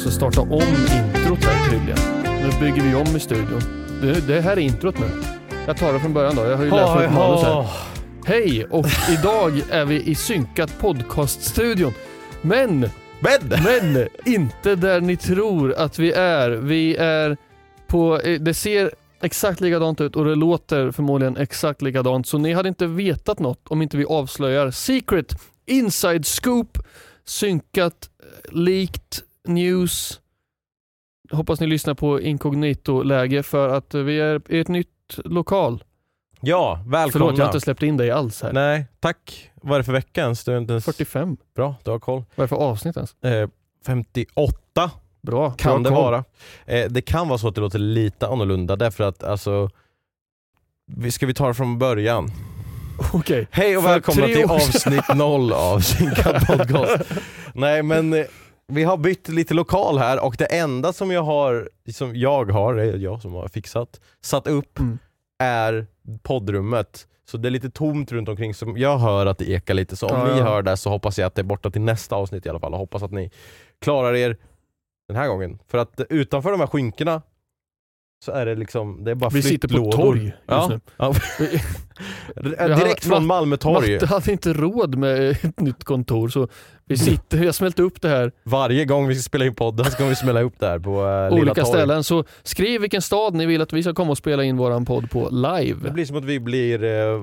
Måste starta om introt här tydligen. Nu bygger vi om i studion. Det, det här är introt nu. Jag tar det från början då. Jag har ju läst upp manus här. Hej och idag är vi i synkat podcaststudion. Men, Men! men inte där ni tror att vi är. Vi är på, eh, det ser exakt likadant ut och det låter förmodligen exakt likadant. Så ni hade inte vetat något om inte vi avslöjar secret, inside scoop, synkat, eh, likt, news. Hoppas ni lyssnar på inkognito-läge för att vi är i ett nytt lokal. Ja, välkomna. Förlåt, jag har inte släppt in dig alls här. Nej, tack. Vad är det för vecka ens? Du är inte ens... 45. Bra, du har koll. Vad är det för avsnitt ens? Eh, 58 Bra. kan bra det koll. vara. Eh, det kan vara så att det låter lite annorlunda därför att alltså vi- Ska vi ta det från början? Okej. Hej och För välkomna tre till år sedan. avsnitt noll av Synkad podcast. Nej men eh, vi har bytt lite lokal här och det enda som jag har, som jag har, det är jag som har fixat, satt upp Mm. är poddrummet. Så det är lite tomt runt omkring så jag hör att det ekar lite. Så om Ja, ni ja. hör det så hoppas jag att det är borta till nästa avsnitt i alla fall och hoppas att ni klarar er den här gången. För att utanför de här skynkena så är det liksom, det är bara Vi sitter på flyttlådor. torg just Ja. nu. Ja. Direkt från Malmö torg. Matte hade inte råd med ett nytt kontor så vi sitter, jag smälte upp det här Varje gång vi ska spela in podden ska vi smälla upp där på uh, Lilla olika torg. ställen. Så skriv vilken stad ni vill att vi ska komma och spela in våran podd på Det live. blir som att vi blir eh,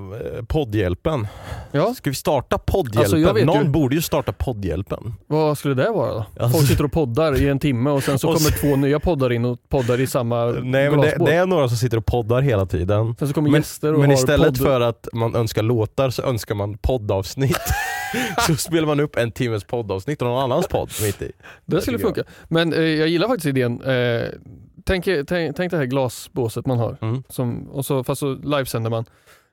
poddhjälpen. Ja, Ska vi starta poddhjälpen? Alltså, jag vet Någon ju- borde ju starta poddhjälpen. vad skulle det vara då? Alltså- Folk sitter och poddar i en timme och sen så Och kommer så- två nya poddar in och poddar i samma Nej men det, det är några som sitter och poddar hela tiden. Sen så kommer Men, gäster och men har istället podd... för att man önskar låtar så önskar man poddavsnitt. så spelar man upp en timmes poddavsnitt och någon annans podd mitt i. Det skulle funka. Men eh, jag gillar faktiskt idén. Eh, tänk, tänk, tänk det här glasbåset man har, Mm. som, och så, fast så livesänder man.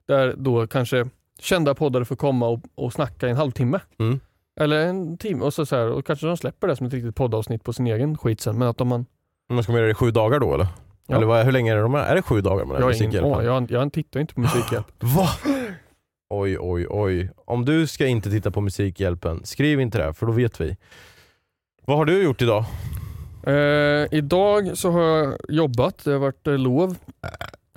Där då kanske kända poddare får komma och, och snacka i en halvtimme. Mm. Eller en timme och så, så här, och kanske de släpper det som ett riktigt poddavsnitt på sin egen skit sen. Men att om man, Men ska man göra det i sju dagar då eller? Ja. Eller vad, hur länge är det de är? Är det sju dagar med jag, har ingen, Musikhjälpen? åh, jag, jag tittar inte på Musikhjälp. Va? Oj, oj, oj. Om du ska inte titta på Musikhjälpen, skriv inte det för då vet vi. Vad har du gjort idag? Eh, idag så har jag jobbat, det har varit eh, lov.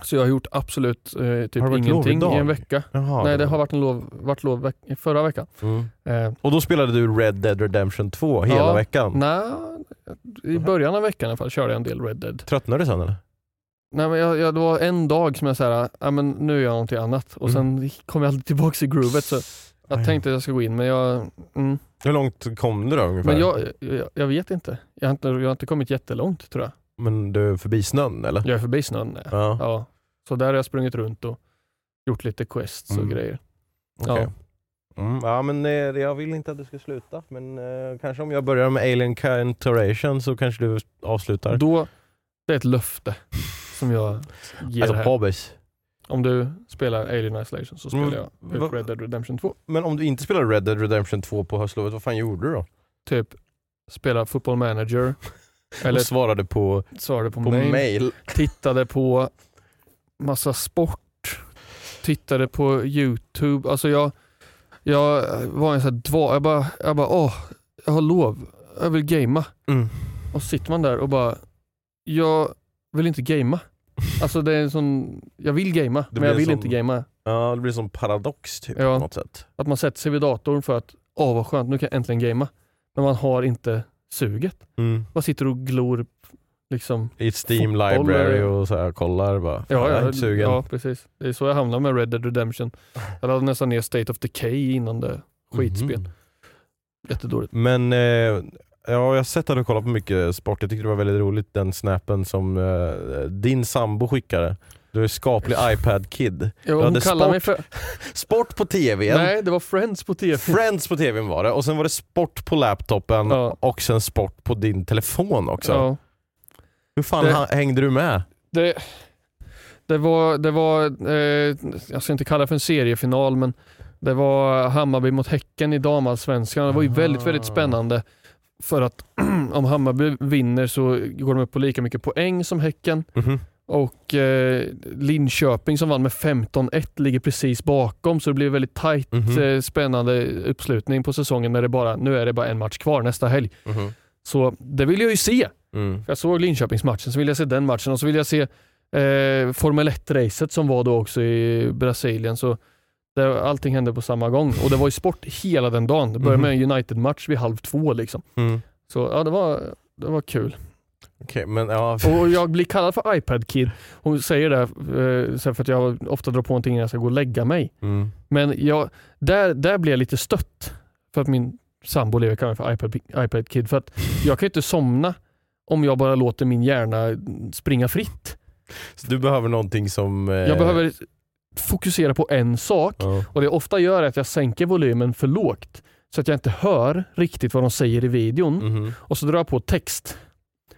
Så jag har gjort absolut eh, typ Har det varit lov ingenting idag? i en vecka. Jaha, Nej det har varit en lov, varit lov veck- förra veckan. Mm. Eh, Och då spelade du Red Dead Redemption 2 hela Ja. veckan? Nej, i början av veckan i alla fall körde jag en del Red Dead. Tröttnade du sen eller? Nej, men jag, jag, det var en dag som jag sa, ja men nu gör jag någonting annat. Och sen kom jag aldrig tillbaka i groovet. Så jag Aj. tänkte att jag ska gå in, men jag, mm. Hur långt kom du då ungefär? men jag, jag, jag vet inte. Jag har inte. Jag har inte kommit jättelångt tror jag. Men du är förbi snön eller? Jag är förbi snön. Ja. Ja, Ja. Så där har jag sprungit runt och gjort lite quests och Mm. grejer. okej. Mm, ja men eh, jag vill inte att du ska sluta, men eh, kanske om jag börjar med Alien Counteration så kanske du avslutar? Då, det är ett löfte som jag ger alltså här. Hobbes. Om du spelar Alien Isolation så spelar Mm, jag ut va- Red Dead Redemption 2. Men om du inte spelar Red Dead Redemption 2 på höstlovet, vad fan gjorde du då? Typ spela football manager, eller och svarade på, svarade på, på mail, mail. tittade på massa sport, tittade på YouTube. Alltså jag, jag var en sån här dva, jag bara, jag bara åh, jag har lov, jag vill gamea. Mm. Och så sitter man där och bara, jag vill inte gamea. Alltså det är en sån, jag vill gamea men jag vill en inte gamea. Ja, det blir som paradox typ Ja. på något sätt. Att man sätter sig vid datorn för att, åh vad skönt, nu kan jag äntligen gamea. Men man har inte suget. Mm. Man sitter och glor liksom. I ett Steam Fotboll, library och så här, kollar bara. Ja, jag är inte sugen. ja, precis. Det är så jag hamnade med Red Dead Redemption. Jag laddade nästan ner State of Decay innan det. Skitspel. Mhm. Jättedåligt. Men eh, ja, jag har sett att du kollar på mycket sport. Jag tyckte det var väldigt roligt den snappen som eh, din sambo skickade. Du är skaplig iPad-kid. Ja, hon kallar sport mig för... Sport på tvn, Nej, det var Friends på TV. Friends på tvn var det och sen var det sport på laptopen Ja. och sen sport på din telefon också. Ja. Hur fan Det- hängde du med? Det, det var, det var eh, jag ska inte kalla det för en seriefinal, men det var Hammarby mot Häcken i damallsvenskan. Det var ju väldigt, väldigt Ah. spännande. För att om Hammarby vinner så går de upp på lika mycket poäng som Häcken. Mhm. Och eh, Linköping som vann med 15-1 ligger precis bakom så det blir väldigt tajt Mhm. eh, spännande uppslutning på säsongen när det bara, nu är det bara en match kvar nästa helg. Mhm. Så det vill jag ju se. Mm. Jag såg Linköpingsmatchen, så vill jag se den matchen och så vill jag se eh, Formel 1-racet som var då också i Brasilien. Så det, allting hände på samma gång och det var ju sport hela den dagen. Det började med en United-match vid halv två liksom. Mm. Så ja, det var, det var kul. Okej, men ja. Och jag blir kallad för iPad-kid. Hon säger det eh, för att jag ofta drar på någonting innan jag ska gå och lägga mig. Mm. Men jag, där, där blir jag lite stött för att min sambo lever kallar mig för iPad, iPad-kid. För att jag kan ju inte somna om jag bara låter min hjärna springa fritt. Så du behöver någonting som... Eh, Jag behöver fokusera på en sak Ja. och det jag ofta gör är att jag sänker volymen för lågt så att jag inte hör riktigt vad de säger i videon Mhm. och så drar jag på text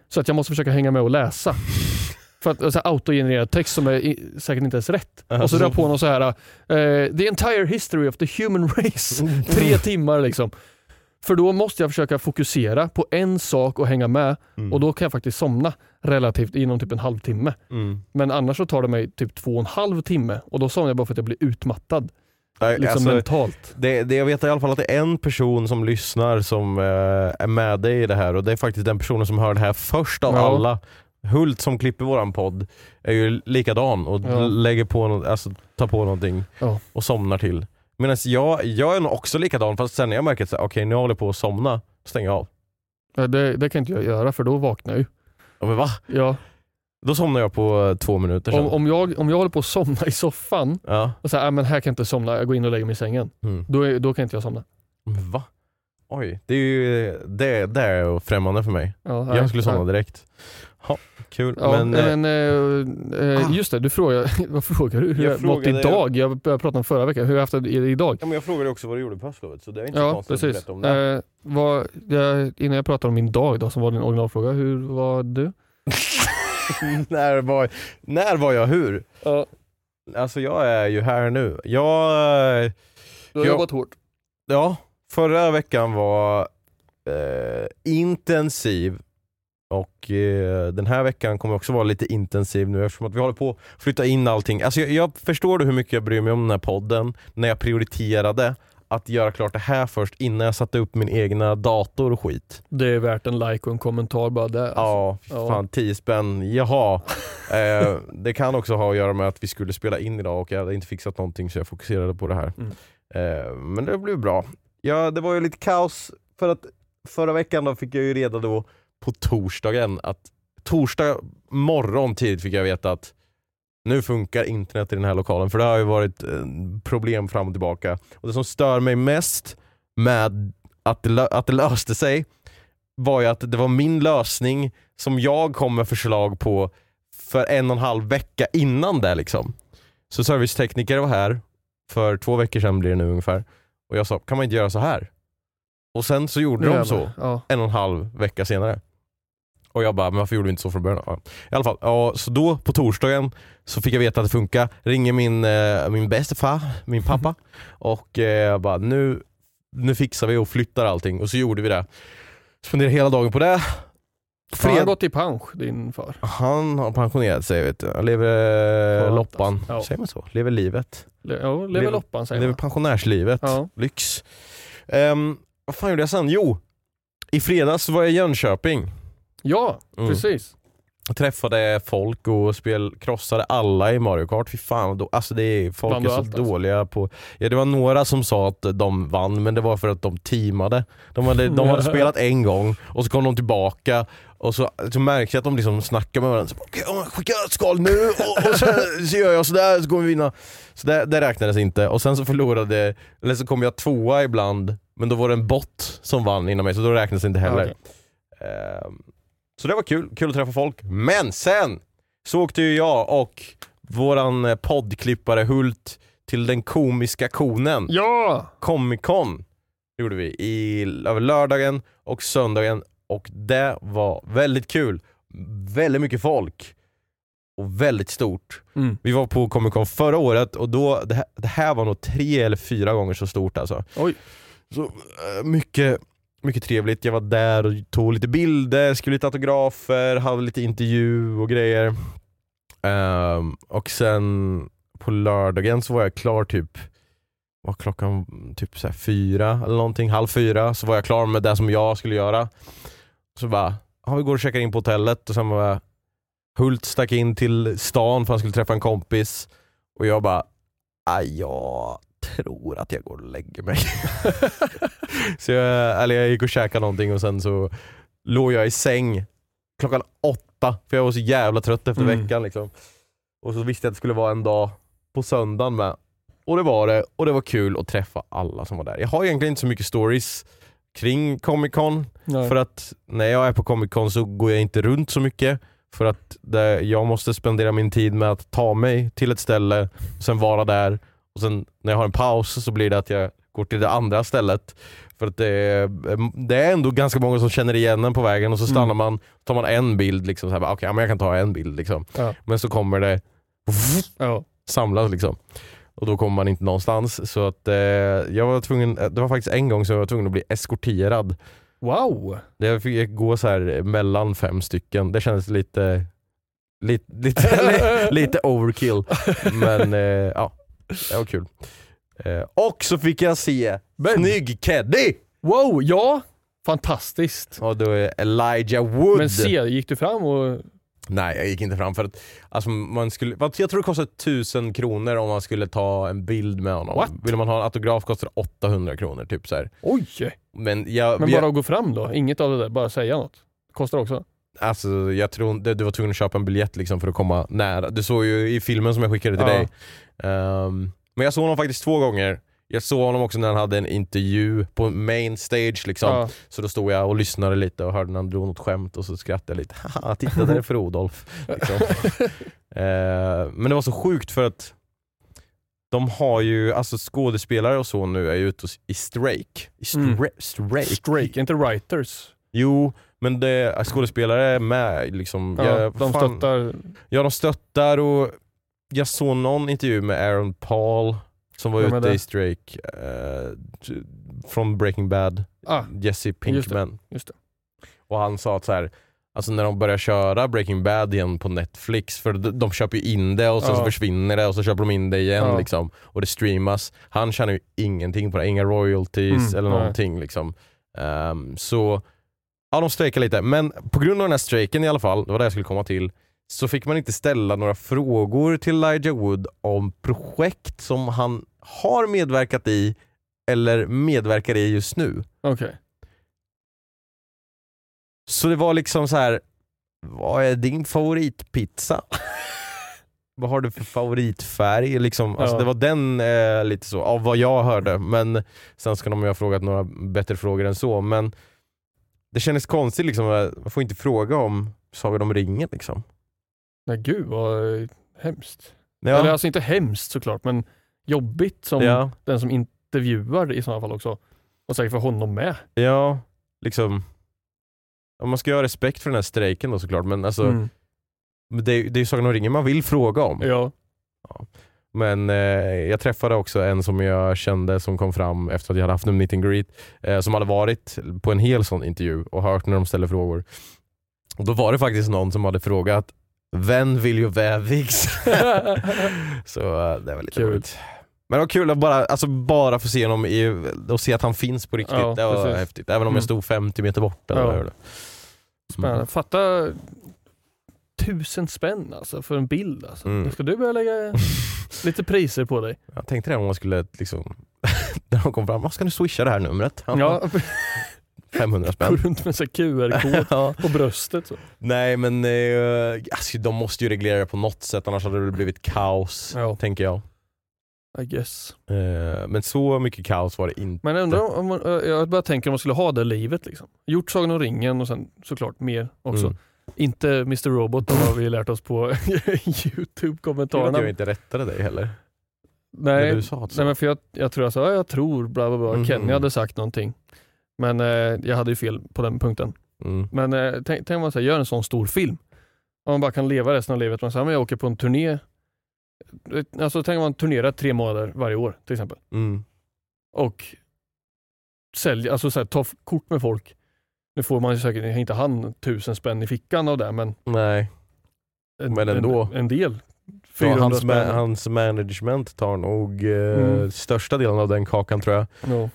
så att jag måste försöka hänga med och läsa. För att alltså, autogenererad text som är i, säkert inte ens rätt. Och så drar jag på någon så här eh, The entire history of the human race. Tre timmar liksom. För då måste jag försöka fokusera på en sak och hänga med Mm. och då kan jag faktiskt somna relativt inom typ en halvtimme. Mm. Men annars så tar det mig typ två och en halv timme och då somnar jag bara för att jag blir utmattad. Nej, Liksom alltså, mentalt. det, det, jag vet i alla fall att det är en person som lyssnar som eh, är med dig i det här och det är faktiskt den personen som hör det här först av Ja. alla. Hult som klipper våran podd är ju likadan och Ja. lägger på alltså, tar på någonting Ja. och somnar till. Medan jag, jag är nog också likadan fast sen när jag märker att okej nu håller jag på att somna, då stänger jag av. Det, det kan inte jag göra för då vaknar jag ju. Ja, men va? Ja. Då somnar jag på eh, två minuter sen. Om, om, jag, om jag håller på att somna i soffan Ja. och säger men här kan jag inte somna, jag går in och lägger mig i sängen. Mm. Då, är, då kan inte jag somna. Men va? Oj, det är ju det, det är främmande för mig. Ja, nej, Jag skulle somna nej. direkt. Ha, kul. Ja, men, eh, men, eh, eh, ah. just det, du frågar, vad frågar du? Hur Jag jag mått idag? Jag började prata om förra veckan, hur har jag haft det idag? Ja, men jag frågade också vad du gjorde på höstlovet så det är inte Ja, konstigt att precis. berätta om det. Eh, vad, jag, innan jag pratar om min dag då, som var din originalfråga, hur var du? när, var, när var jag hur? Ja, Alltså jag är ju här nu. Jag, eh, du har Ja. jobbat hårt. ja, förra veckan var eh, intensiv och eh, den här veckan kommer också vara lite intensiv nu eftersom att vi håller på att flytta in allting. Alltså jag, jag förstår du hur mycket jag bryr mig om den här podden när jag prioriterade att göra klart det här först innan jag satte upp min egna dator och skit. Det är värt en like och en kommentar bara där. alltså. Ja, Ja. fan 10 spänn, jaha. eh, det kan också ha att göra med att vi skulle spela in idag och jag hade inte fixat någonting så jag fokuserade på det här. Mm. Eh, men det blev bra. Ja, det var ju lite kaos för att förra veckan då fick jag ju reda då på torsdagen att torsdag morgon tidigt fick jag veta att nu funkar internet i den här lokalen för det har ju varit eh, problem fram och tillbaka. Och det som stör mig mest med att det, att det löste sig var ju att det var min lösning som jag kom med förslag på för en och en halv vecka innan det liksom. Så servicetekniker var här för två veckor sedan blir det nu ungefär och jag sa, kan man inte göra så här? Och sen så gjorde Nu de så Ja. en och en halv vecka senare. Och jag bara, men varför gjorde vi inte så från början? Ja. I alla fall, ja, så då på torsdagen så fick jag veta att det funkar. Ringer min, eh, min bästa far, min pappa och eh, jag bara, nu, nu fixar vi och flyttar allting. Och så gjorde vi det. Spenderade hela dagen på det. Har han Fred... gått i pension, din far? Han har pensionerat sig vet du. Han lever Skönt, loppan. alltså. Ja. Säger man så? Lever livet. Le- Ja, lever Lever- loppan säger Lever man. pensionärslivet. Ja. Lyx. Um, vad fan gjorde jag sen? Jo, i fredags var jag i Jönköping. Ja, Mm. precis. Träffade folk och spel, krossade alla i Mario Kart. Fy fan, då, alltså det är, folk Vann är så allt, alltså? dåliga på... Ja, det var några som sa att de vann, men det var för att de teamade. De hade, de hade spelat en gång och så kom de tillbaka och så, så märkte jag att de liksom snackade med varandra. Okej, okay, skicka ett skal nu och, och så, så gör jag sådär så kommer vi vinna. Så det, det räknades inte. Och sen så förlorade, eller så kom jag tvåa ibland, men då var det en bot som vann innan mig så då räknades det inte heller. Okej. Ehm, Så det var kul, kul att träffa folk. Men sen så åkte ju jag och våran eh, poddklippare Hult till den komiska konen, Ja! Comic Con. Gjorde vi i, över lördagen och söndagen och det var väldigt kul. Väldigt mycket folk och väldigt stort. Mm. Vi var på Comic Con förra året och då, det här, det här var nog tre eller fyra gånger så stort alltså. Oj. Så eh, mycket, mycket trevligt. Jag var där och tog lite bilder, skrev lite autografer, hade lite intervju och grejer. Um, och sen på lördagen så var jag klar typ, var klockan typ så här fyra eller någonting, halv fyra, så var jag klar med det som jag skulle göra. Så bara, ja, vi går och checkar in på hotellet och sen var jag, Hult stack in till stan för han skulle träffa en kompis och jag bara, aj jag tror att jag går och lägger mig. så jag, eller jag gick och käkade någonting och sen så låg jag i säng klockan åtta för jag var så jävla trött efter Mm. veckan. Liksom. Och så visste jag att det skulle vara en dag på söndagen med. Och det var det, och det var kul att träffa alla som var där. Jag har egentligen inte så mycket stories kring Comic Con Nej. för att när jag är på Comic Con så går jag inte runt så mycket för att det, jag måste spendera min tid med att ta mig till ett ställe, sen vara där och sen när jag har en paus så blir det att jag går till det andra stället. För att det är, det är ändå ganska många som känner igen en på vägen och så stannar Mm. man, tar man en bild liksom, så här, ja, men jag kan ta en bild liksom. Ja. Men så kommer det Ja. samlas liksom. Och då kommer man inte någonstans. Så att eh, jag var tvungen, det var faktiskt en gång som jag var tvungen att bli eskorterad Wow! jag fick gå så här mellan fem stycken. Det kändes lite, lite, lite, lite overkill. Men eh, ja, det var kul. Eh, och så fick jag se Men- Snygg Keddy! Wow, ja! Fantastiskt. Och då är Elijah Wood. Men se, gick du fram och... Nej jag gick inte fram för att alltså, man skulle, jag tror det kostade tusen kronor om man skulle ta en bild med honom. What? Vill man ha en autograf kostar det 800 kronor. Typ så här. Oj! Men, jag, Men jag, bara att gå fram då? Inget av det där, bara säga något? Kostar också? Alltså jag tror du var tvungen att köpa en biljett liksom för att komma nära. Du såg ju i filmen som jag skickade till Ja. dig. Ehm, men jag såg honom faktiskt två gånger. Jag såg honom också när han hade en intervju på main stage liksom. Ja. Så då stod jag och lyssnade lite och hörde när han drog något skämt och så skrattade jag lite. Haha, titta där är Frodolf. Liksom. Ehm, men det var så sjukt för att de har ju, alltså skådespelare och så nu är ju ute i strake. I stra- Mm. strake. Strake, inte writers. Jo, men det, skådespelare är med liksom. Ja, Jag- de fan- stöttar... Ja de stöttar och jag såg någon intervju med Aaron Paul som var Vem ute det? i Strake eh, från Breaking Bad, Ah, Jesse Pinkman. just det. Och han sa att så här, alltså när de börjar köra Breaking Bad igen på Netflix, för de, de köper ju in det och sen så Ja. försvinner det och så köper de in det igen Ja. liksom, och det streamas. Han tjänar ju ingenting på det, inga royalties Mm, eller nej. någonting. Liksom. Ehm, så ja, de strejkar lite, men på grund av den här strejken i alla fall, det var det jag skulle komma till, så fick man inte ställa några frågor till Elijah Wood om projekt som han har medverkat i eller medverkar i just nu. Okej. Så det var liksom så här. vad är din favoritpizza? vad har du för favoritfärg? Liksom, alltså Ja. Det var den eh, lite så, av vad jag hörde. Men sen ska de ju ha frågat några bättre frågor än så. Men det kändes konstigt, liksom, eh, man får inte fråga om Sagan om ringen. Liksom. Nej gud vad hemskt. Ja, Eller alltså inte hemskt såklart, men jobbigt som ja, den som intervjuar i sådana fall också. Och säkert för honom med. ja, liksom. man ska ju ha respekt för den här strejken då såklart men alltså Mm. det, är- det är ju Sagan om ringen man vill fråga om. Ja. Men eh, jag träffade också en som jag kände som kom fram efter att jag hade haft en meet and greet eh, som hade varit på en hel sån intervju och hört när de ställer frågor. Och Då var det faktiskt någon som hade frågat Vem vill ju vävigs? Så eh, det var lite Kul. roligt. Men det var kul att bara, alltså bara få se honom i, och se att han finns på riktigt. Ja, det var precis. häftigt. Även om Mm. jag stod 50 meter bort. Eller Ja. gjorde. Spännande. Fatta tusen spänn alltså för en bild. Alltså. Mm. Då ska du börja lägga lite priser på dig. Jag tänkte det om man skulle liksom, när de kom fram, "Vad ska du swisha det här numret? Ja, 500 gå spänn. runt med QR-kod ja. på bröstet. Så. Nej men eh, alltså, de måste ju reglera det på något sätt annars hade det blivit kaos, Ja. tänker jag. I guess. Eh, men så mycket kaos var det inte. Men jag undrar om man, jag bara tänker om man skulle ha det livet. Liksom. Gjort Sagan om ringen och sen såklart mer också. Mm. Inte Mr Robot, har vi lärt oss på att jag Youtube-kommentarerna. inte rättade dig heller. Nej, nej men för jag, jag tror jag sa, ja, jag tror bla bla bla, Mhm. Kenny hade sagt någonting. Men eh, jag hade ju fel på den punkten. Mm. Men eh, tänk, tänk om man så här, gör en sån stor film. Om man bara kan leva resten av livet. Man säger, jag åker på en turné. Alltså tänk om man turnerar tre månader varje år till exempel. Mm. Och säljer, alltså så här, ta f- kort med folk. Nu får man ju säkert inte han tusen spänn i fickan av det men, Nej, en, Men ändå. En, en del. ja, 400 hans, ma- hans management tar nog eh, Mm. största delen av den kakan tror jag. Ja.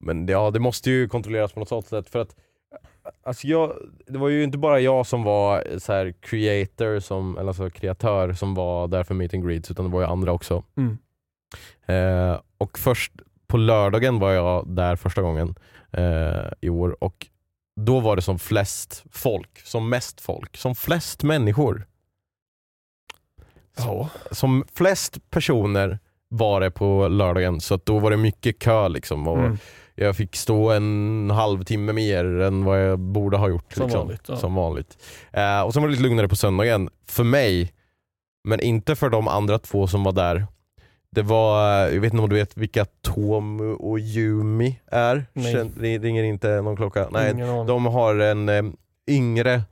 Men ja, det måste ju kontrolleras på något sätt för att Alltså jag, det var ju inte bara jag som var så här creator, som, eller alltså kreatör som var där för meet and greets utan det var ju andra också. Mm. Eh, och först på lördagen var jag där första gången eh, i år och då var det som flest folk, som mest folk, som flest människor. Ja. Som flest personer var det på lördagen så att då var det mycket kö liksom. Och Mm. Jag fick stå en halvtimme mer än vad jag borde ha gjort. Som liksom. vanligt, ja. Som vanligt. Eh, och sen var det lite lugnare på söndagen. För mig, men inte för de andra två som var där. Det var, jag vet inte om du vet vilka Tomu och Yumi är? Nej. Det ringer inte någon klocka? Nej, Ingen de har en eh, yngre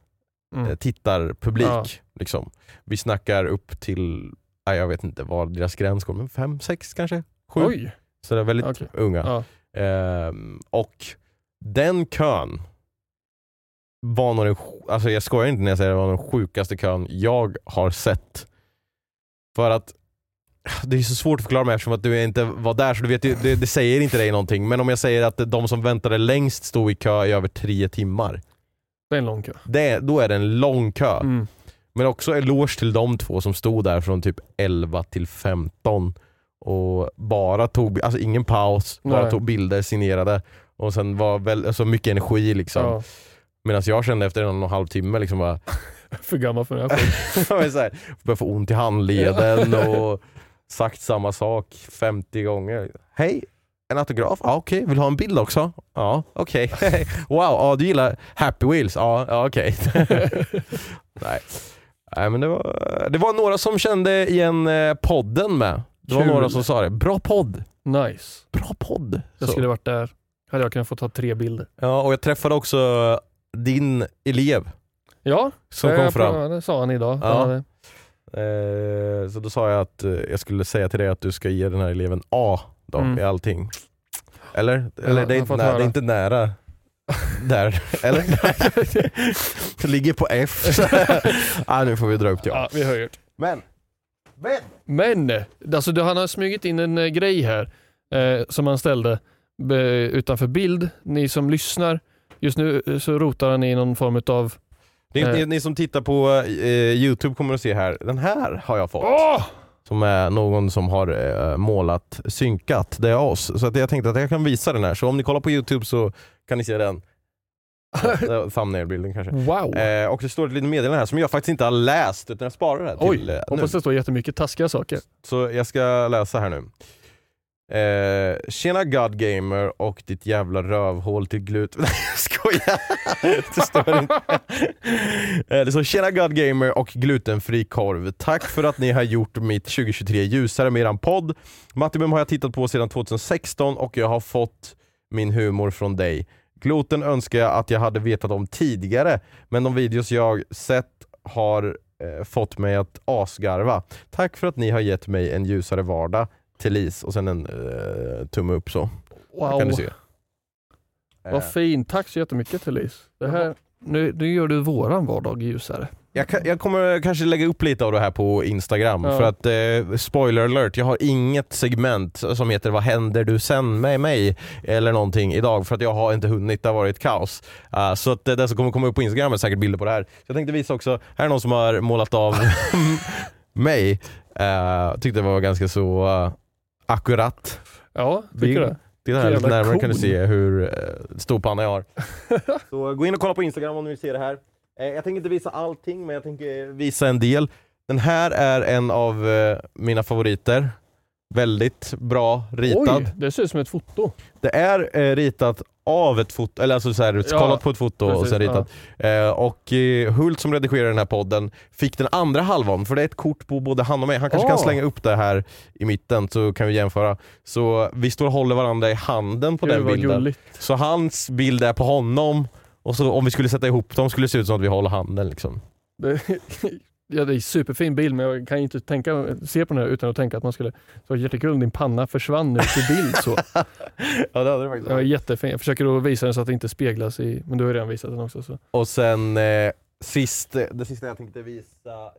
Mm. eh, tittarpublik. Ja. Liksom. Vi snackar upp till, jag vet inte vad deras gräns går, men fem, sex kanske? Sju? Oj! Så det är väldigt Okej. unga. Ja. Ehm, och den kön var nog den, alltså jag skojar inte när jag säger det var den sjukaste kön jag har sett. För att det är så svårt att förklara mig eftersom att du inte var där så du vet, ju- det, det säger inte dig någonting. Men om jag säger att de som väntade längst stod i kö i över tre timmar. Det är en lång kö. Det, då är det en lång kö. Mm. Men också eloge till de två som stod där från typ 11 till 15 och bara tog, alltså ingen paus, bara Nej. tog bilder signerade och sen var väl, alltså mycket energi liksom. Ja. Medan jag kände efter en och en halv timme liksom bara, För gammal för den här skiten. började få ont i handleden och sagt samma sak 50 gånger. Hej, en autograf? Ja okej, vill du ha en bild också? Ja okej. wow, ja, du gillar Happy Wheels? Ja, ja okej. Nej. Nej men det var, det var några som kände igen eh, podden med. Det var Kul. några som sa det. Bra podd. Nice. Bra podd. Jag Så. skulle varit där. Hade jag kunnat få ta tre bilder. Ja, och jag träffade också din elev Ja, som det, kom fram. det sa han idag. Ja. Det- Eh, så då sa jag att eh, jag skulle säga till dig att du ska ge den här eleven A då, Mm. i allting. Eller? Eller det, är jag inte fått nära, det är inte nära där. Eller? det ligger på F. ah, nu får vi dra upp till A. Ja, vi höjer. Men, men. Men, alltså han har smugit in en eh, grej här eh, som han ställde be, utanför bild. Ni som lyssnar, just nu eh, så rotar han i någon form av Ni, Eh. ni, ni som tittar på eh, Youtube kommer att se här, den här har jag fått. Åh! Som är någon som har eh, målat, synkat, det är oss. Så att jag tänkte att jag kan visa den här, så om ni kollar på Youtube så kan ni se den. Ja, Thumbnail-bilden kanske. Wow! Eh, och det står ett litet meddelande här som jag faktiskt inte har läst utan jag sparar det här till Oj, eh, hoppas nu. det står jättemycket taskiga saker. Så jag ska läsa här nu. Eh, tjena Godgamer och ditt jävla rövhål till glut... Nej jag skojar! det står inte. Eh, det står tjena Godgamer och glutenfri korv. Tack för att ni har gjort mitt 2023 ljusare med eran podd. Mattibum har jag tittat på sedan 2016 och jag har fått min humor från dig. Gloten önskar jag att jag hade vetat om tidigare, men de videos jag sett har eh, fått mig att asgarva. Tack för att ni har gett mig en ljusare vardag Lis och sen en eh, tumme upp så. Wow, Kan du se. Eh, vad fint. Tack så jättemycket Therese. Det här, nu, nu gör du våran vardag ljusare. Jag, jag kommer kanske lägga upp lite av det här på Instagram Ja. för att eh, spoiler alert, jag har inget segment som heter Vad händer du sen med mig? Eller någonting idag för att jag har inte hunnit, det har varit kaos. Uh, så att eh, det som kommer komma upp på Instagram är säkert bilder på det här. Så jag tänkte visa också, här är någon som har målat av mig. Uh, tyckte det var ganska så uh, akkurat. Ja, tycker du? Titta här lite närmare kan du se hur uh, stor panna jag har. så gå in och kolla på Instagram om ni vill se det här. Eh, jag tänker inte visa allting men jag tänker visa en del. Den här är en av eh, mina favoriter. Väldigt bra ritad. Oj, det ser ut som ett foto. Det är eh, ritat av ett foto, eller alltså så här, Ja, kollat på ett foto och precis, sen ritat. Eh, och Hult som redigerar den här podden fick den andra halvan, för det är ett kort på både han och mig. Han kanske kan Ah. slänga upp det här i mitten så kan vi jämföra. Så vi står och håller varandra i handen på Gud, den bilden. gulligt. Så hans bild är på honom och så om vi skulle sätta ihop dem skulle det se ut som att vi håller handen liksom. Det, ja, det är en superfin bild men jag kan inte tänka, se på den här utan att tänka att man skulle, så jättekul om din panna försvann ut i bild så. Ja det hade det faktiskt Det var jättefin. Jag försöker att visa den så att det inte speglas i, men du har ju redan visat den också. Så. Och sen eh, sist, det sista jag tänkte visa,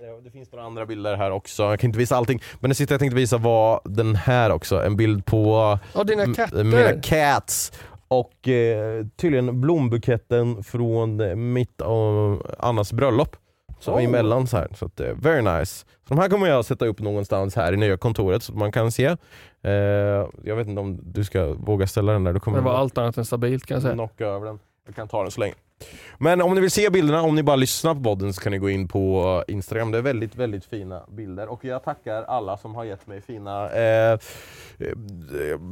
ja, det finns några andra bilder här också, jag kan inte visa allting, men det sista jag tänkte visa var den här också, en bild på Ja, dina katter. mina cats och eh, tydligen blombuketten från eh, mitt och Annas bröllop. Så Oh. emellan så här. Så att, eh, very nice. Så de här kommer jag sätta upp någonstans här i nya kontoret så att man kan se. Eh, jag vet inte om du ska våga ställa den där, du kommer Det var allt annat än stabilt kan jag säga. knocka över den. Jag kan ta den så länge. Men om ni vill se bilderna, om ni bara lyssnar på podden så kan ni gå in på Instagram. Det är väldigt, väldigt fina bilder. Och jag tackar alla som har gett mig fina eh, eh,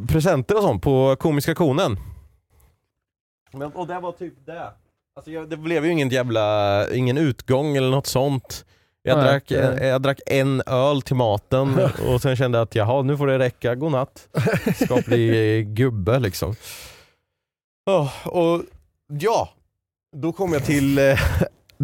presenter och sånt på Komiska konen. Men, och det var typ det. Alltså jag, det blev ju ingen jävla, ingen utgång eller något sånt. Jag, Nej, drack, det- jag, jag drack en öl till maten och sen kände jag att jaha, nu får det räcka, godnatt. Ska bli gubbe liksom. Åh, och ja, då kom jag till eh,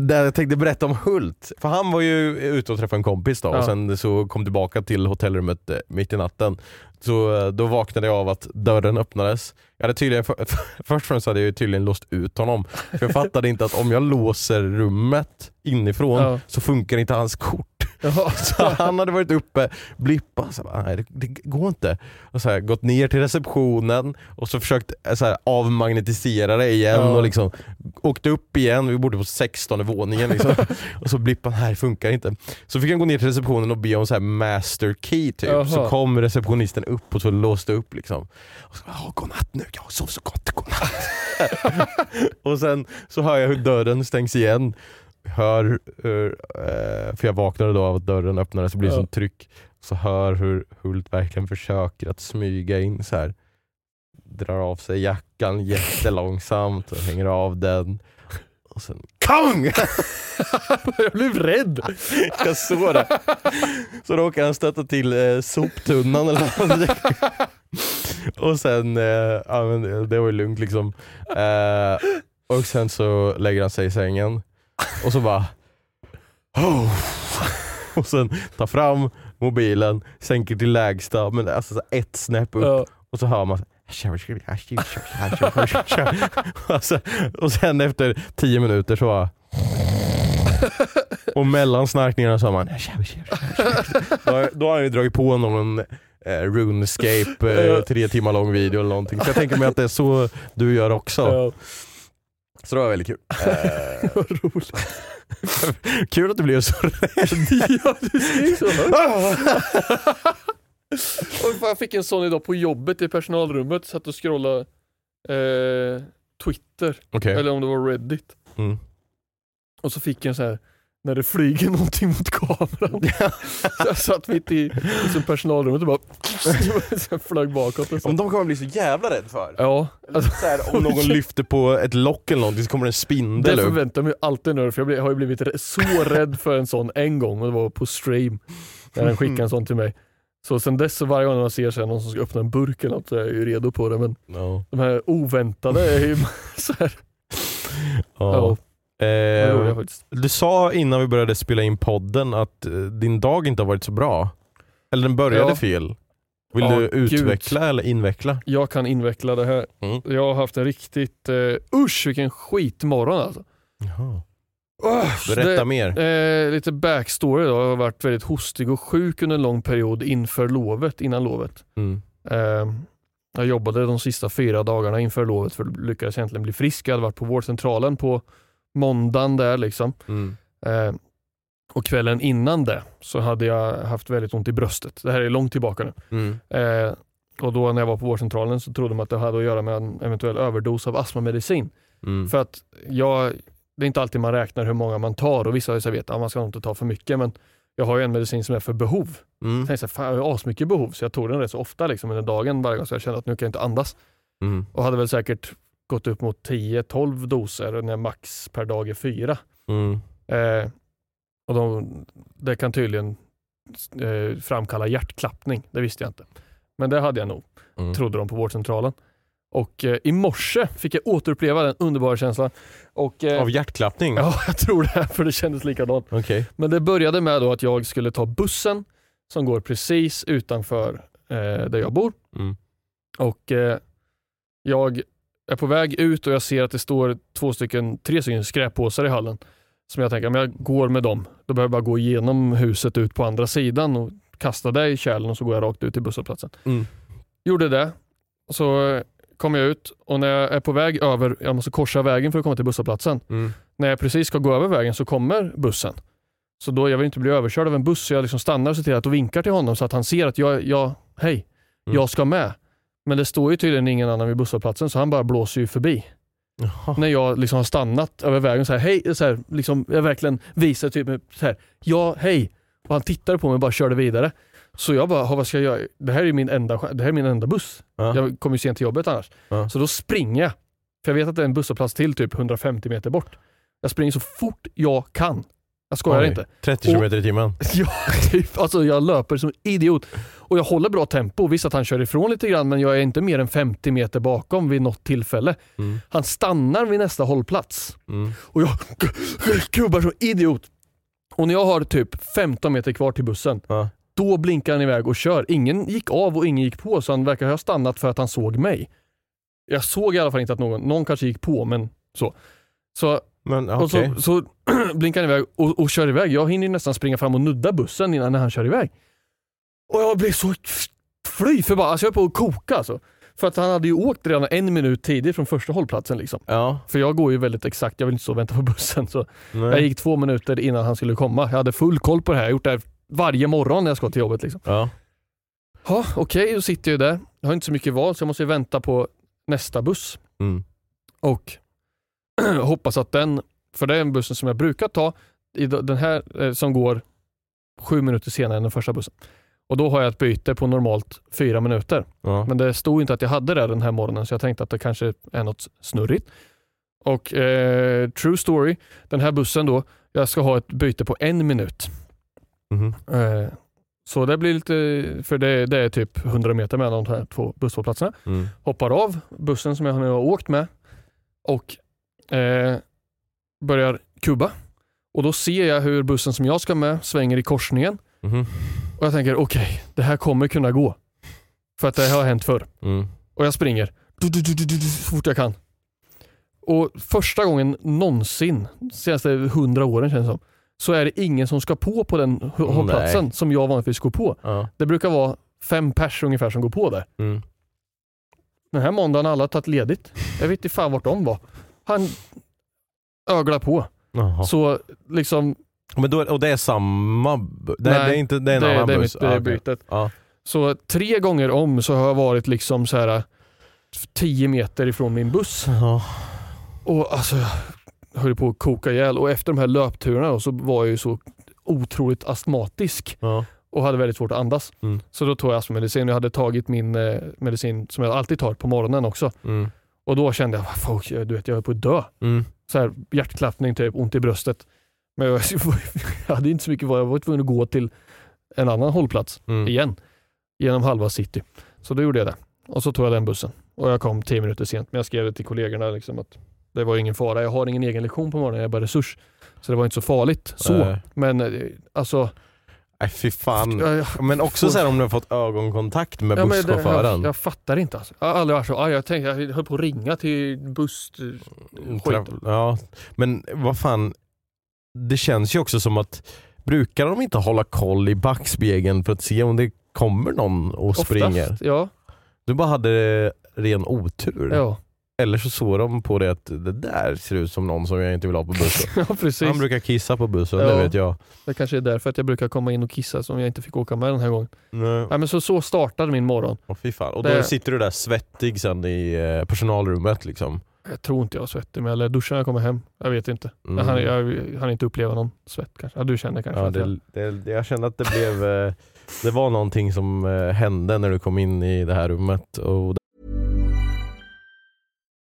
där jag tänkte berätta om Hult. För han var ju ute och träffade en kompis då Ja. och sen så kom tillbaka till hotellrummet eh, mitt i natten. Så eh, då vaknade jag av att dörren öppnades. Jag hade tydligen, för, först och främst hade jag ju tydligen låst ut honom. För jag fattade inte att om jag låser rummet inifrån Ja. så funkar inte hans kort. Jaha. Så han hade varit uppe, blippat, så bara, nej det, det går inte. Och så här, gått ner till receptionen och så försökt eh, så här, avmagnetisera det igen Ja. och liksom åkte upp igen, vi bodde på 16 våningen liksom. och så blippade han, här funkar inte. Så fick han gå ner till receptionen och be om så här master key typ. Jaha. Så kom receptionisten upp och så låste upp liksom. Och så, oh, godnatt nu, jag sov så gott, godnatt. och sen så hör jag hur dörren stängs igen. Hör hur, eh, för jag vaknade då av att dörren öppnades och blir Ja. sånt tryck. Så hör hur Hult verkligen försöker att smyga in så här. Drar av sig jackan jättelångsamt och hänger av den. Och sen KONG! jag blev rädd. Jag såg det. Så råkade han stöta till eh, soptunnan eller någonting. Och sen, eh, ja men det var ju lugnt liksom. Eh, och sen så lägger han sig i sängen och så bara oh. Och sen tar fram mobilen, sänker till lägsta, men alltså så ett snäpp upp. Ja. och så hör man Alltså, och sen efter tio minuter så bara och mellan snarkningarna så har man då, har- då har han ju dragit på någon eh, RuneScape eh, tre timmar lång video eller någonting. Så jag tänker mig att det är så du gör också. Så det var väldigt kul. Eh, Vad roligt. kul att du blev så rädd. ja, du skrek så. Och jag fick en sån idag på jobbet i personalrummet, satt och scrollade eh, Twitter, Okej. eller om det var Reddit. Mm. Och så fick jag en så här när det flyger någonting mot kameran. så jag satt mitt i liksom personalrummet och bara så flög bakåt. Och så. Om de kommer bli så jävla rädd för. Ja, alltså, Så här, om någon lyfter på ett lock eller någonting så kommer det en det spindel upp. förväntar jag mig alltid nu för jag har ju blivit så rädd för en sån en gång och det var på stream. När den skickade en sån till mig. Så sen dess så varje gång man ser så någon som ska öppna en burk eller något så är jag ju redo på det. Men No. de här oväntade är ju så här, Ja. ja, det Eh, du sa innan vi började spela in podden att eh, din dag inte har varit så bra. Eller den började Ja. fel. Vill Ja, du gud. utveckla eller inveckla? Jag kan inveckla det här. Mm. Jag har haft en riktigt, uh, usch vilken skitmorgon alltså. Jaha. Usch, Berätta det, mer. Eh, lite backstory då. Jag har varit väldigt hostig och sjuk under en lång period inför lovet, innan lovet. Mm. Eh, jag jobbade de sista fyra dagarna inför lovet för lyckades egentligen bli frisk. Jag hade varit på vårdcentralen på måndagen där liksom. Mm. Eh, och kvällen innan det så hade jag haft väldigt ont i bröstet. Det här är långt tillbaka nu. Mm. Eh, och då när jag var på vårdcentralen så trodde de att det hade att göra med en eventuell överdos av astmamedicin. Mm. För att jag, det är inte alltid man räknar hur många man tar och vissa har ju så vet att man ska inte ta för mycket men jag har ju en medicin som är för behov. Mm. Jag tänkte så här, fan jag har asmycket behov så jag tog den rätt så ofta liksom under dagen varje gång så jag kände att nu kan jag inte andas. Mm. Och hade väl säkert gått upp mot 10-12 doser när max per dag är fyra. Mm. Eh, och de, det kan tydligen eh, framkalla hjärtklappning, det visste jag inte. Men det hade jag nog, Mm. trodde de på vårdcentralen. Och eh, i morse fick jag återuppleva den underbara känslan. Och, eh, Av hjärtklappning? Ja, jag tror det, för det kändes likadant. Okej. Men det började med då att jag skulle ta bussen som går precis utanför eh, där jag bor. Mm. Och eh, jag är på väg ut och jag ser att det står två stycken, tre stycken skräppåsar i hallen. Som jag tänker, om jag går med dem, då behöver jag bara gå igenom huset ut på andra sidan och kasta det i kärlen och så går jag rakt ut till busshållplatsen. Mm. Gjorde det, så kom jag ut och när jag är på väg över, jag måste korsa vägen för att komma till busshållplatsen. Mm. När jag precis ska gå över vägen så kommer bussen. Så då, jag vill inte bli överkörd av en buss så jag liksom stannar och ser till att och vinkar till honom så att han ser att jag, jag hej, Mm. jag ska med. Men det står ju tydligen ingen annan vid busshållplatsen så han bara blåser ju förbi. Jaha. När jag liksom har stannat över vägen så här, hej, så här, liksom, jag verkligen visar typ så här, ja, hej. Och han tittade på mig och bara körde vidare. Så jag bara, "Ha, vad ska jag göra? Det här är min enda, det här är min enda buss. Ja. Jag kommer ju sent till jobbet annars. Ja. Så då springer jag. För jag vet att det är en busshållplats till typ 150 meter bort. Jag springer så fort jag kan. Jag skojar Oj. inte. 30 km i timmen? Ja, typ. Alltså jag löper som idiot. Och jag håller bra tempo. Visst att han kör ifrån lite grann men jag är inte mer än 50 meter bakom vid något tillfälle. Mm. Han stannar vid nästa hållplats. Mm. Och jag kubbar som idiot. Och när jag har typ 15 meter kvar till bussen, Ja. då blinkar han iväg och kör. Ingen gick av och ingen gick på så han verkar ha stannat för att han såg mig. Jag såg i alla fall inte att någon, någon kanske gick på men så. Så Men och okej. så, så blinkar han iväg och, och kör iväg. Jag hinner nästan springa fram och nudda bussen innan när han kör iväg. Och jag blir så fly förbannad. Alltså jag är på att koka alltså. För att han hade ju åkt redan en minut tidigt från första hållplatsen liksom. Ja. För jag går ju väldigt exakt, jag vill inte stå och vänta på bussen. Så Nej. jag gick två minuter innan han skulle komma. Jag hade full koll på det här. Jag har gjort det här varje morgon när jag ska till jobbet. Liksom. Ja. Ja, Okej, då sitter jag ju där. Jag har inte så mycket val så jag måste ju vänta på nästa buss. Mm. Och hoppas att den, för det är en bussen som jag brukar ta, i den här eh, som går sju minuter senare än den första bussen. Och då har jag ett byte på normalt fyra minuter. Ja. Men det stod inte att jag hade det den här morgonen så jag tänkte att det kanske är något snurrigt. Och eh, true story, den här bussen då, jag ska ha ett byte på en minut. Mhm. Eh, så det blir lite, för det, det är typ 100 meter mellan de här två busshållplatserna. Mm. Hoppar av bussen som jag nu har åkt med och eh, börjar kubba. Och då ser jag hur bussen som jag ska med svänger i korsningen. Mhm. Och jag tänker okej, det här kommer kunna gå. För att det har hänt förr. Mm. Och jag springer du, du, du, du, så fort jag kan. Och första gången någonsin, senaste hundra åren känns det som, så är det ingen som ska på på den h- Nej. som jag vanligtvis går på. Ja. Det brukar vara fem pers ungefär som går på där. Mm. Den här måndagen har alla tagit ledigt. Jag vet inte fan vart de var. Han öglar på. Jaha. Så liksom, Men då, och det är samma... Det, Nej, det är inte det är en det, annan det är buss? mitt det Ah, är okej. bytet. Ja. Så tre gånger om så har jag varit liksom så här 10 meter ifrån min buss. Ja. Och alltså jag höll på att koka ihjäl och efter de här löpturerna då, så var jag ju så otroligt astmatisk Ja. och hade väldigt svårt att andas. Mm. Så då tog jag astmamedicin. Jag hade tagit min eh, medicin som jag alltid tar på morgonen också. Mm. Och då kände jag, fuck, du vet jag höll på att dö. Mm. Så här, hjärtklappning, typ, ont i bröstet. Men jag, jag hade inte så mycket val, jag var tvungen att gå till en annan hållplats Mm. igen. genom halva city. Så då gjorde jag det. Och så tog jag den bussen. Och jag kom tio minuter sent. Men jag skrev det till kollegorna liksom att det var ingen fara. Jag har ingen egen lektion på morgonen, jag är bara resurs. Så det var inte så farligt. Så. Men eh, alltså... Nej fy fan. Men också så här om du har fått ögonkontakt med Ja, busschauffören. jag, jag fattar inte alltså. Jag har aldrig varit så arg. Jag, tänkte, jag höll på att ringa till buss... Mm, Skit. Ja, men vad fan. Det känns ju också som att brukar de inte hålla koll i backspegeln för att se om det kommer någon och springer? Oftast, ja. Du bara hade ren otur. Ja. Eller så såg de på det att det där ser ut som någon som jag inte vill ha på bussen. ja, precis. Han brukar kissa på bussen, Ja. det vet jag. Det kanske är därför att jag brukar komma in och kissa som jag inte fick åka med den här gången. Nej. Nej, men så, så startade min morgon. Åh, fy fan. Och då Det- sitter du där svettig sen i eh, personalrummet liksom. Jag tror inte jag är svettig, men eller duschar när jag kommer hem. Jag vet inte. Mm. Jag, hann, jag hann inte uppleva någon svett kanske. Ja, du känner kanske Ja, att jag... det, det, jag kände att det blev eh, Det var någonting som eh, hände när du kom in i det här rummet och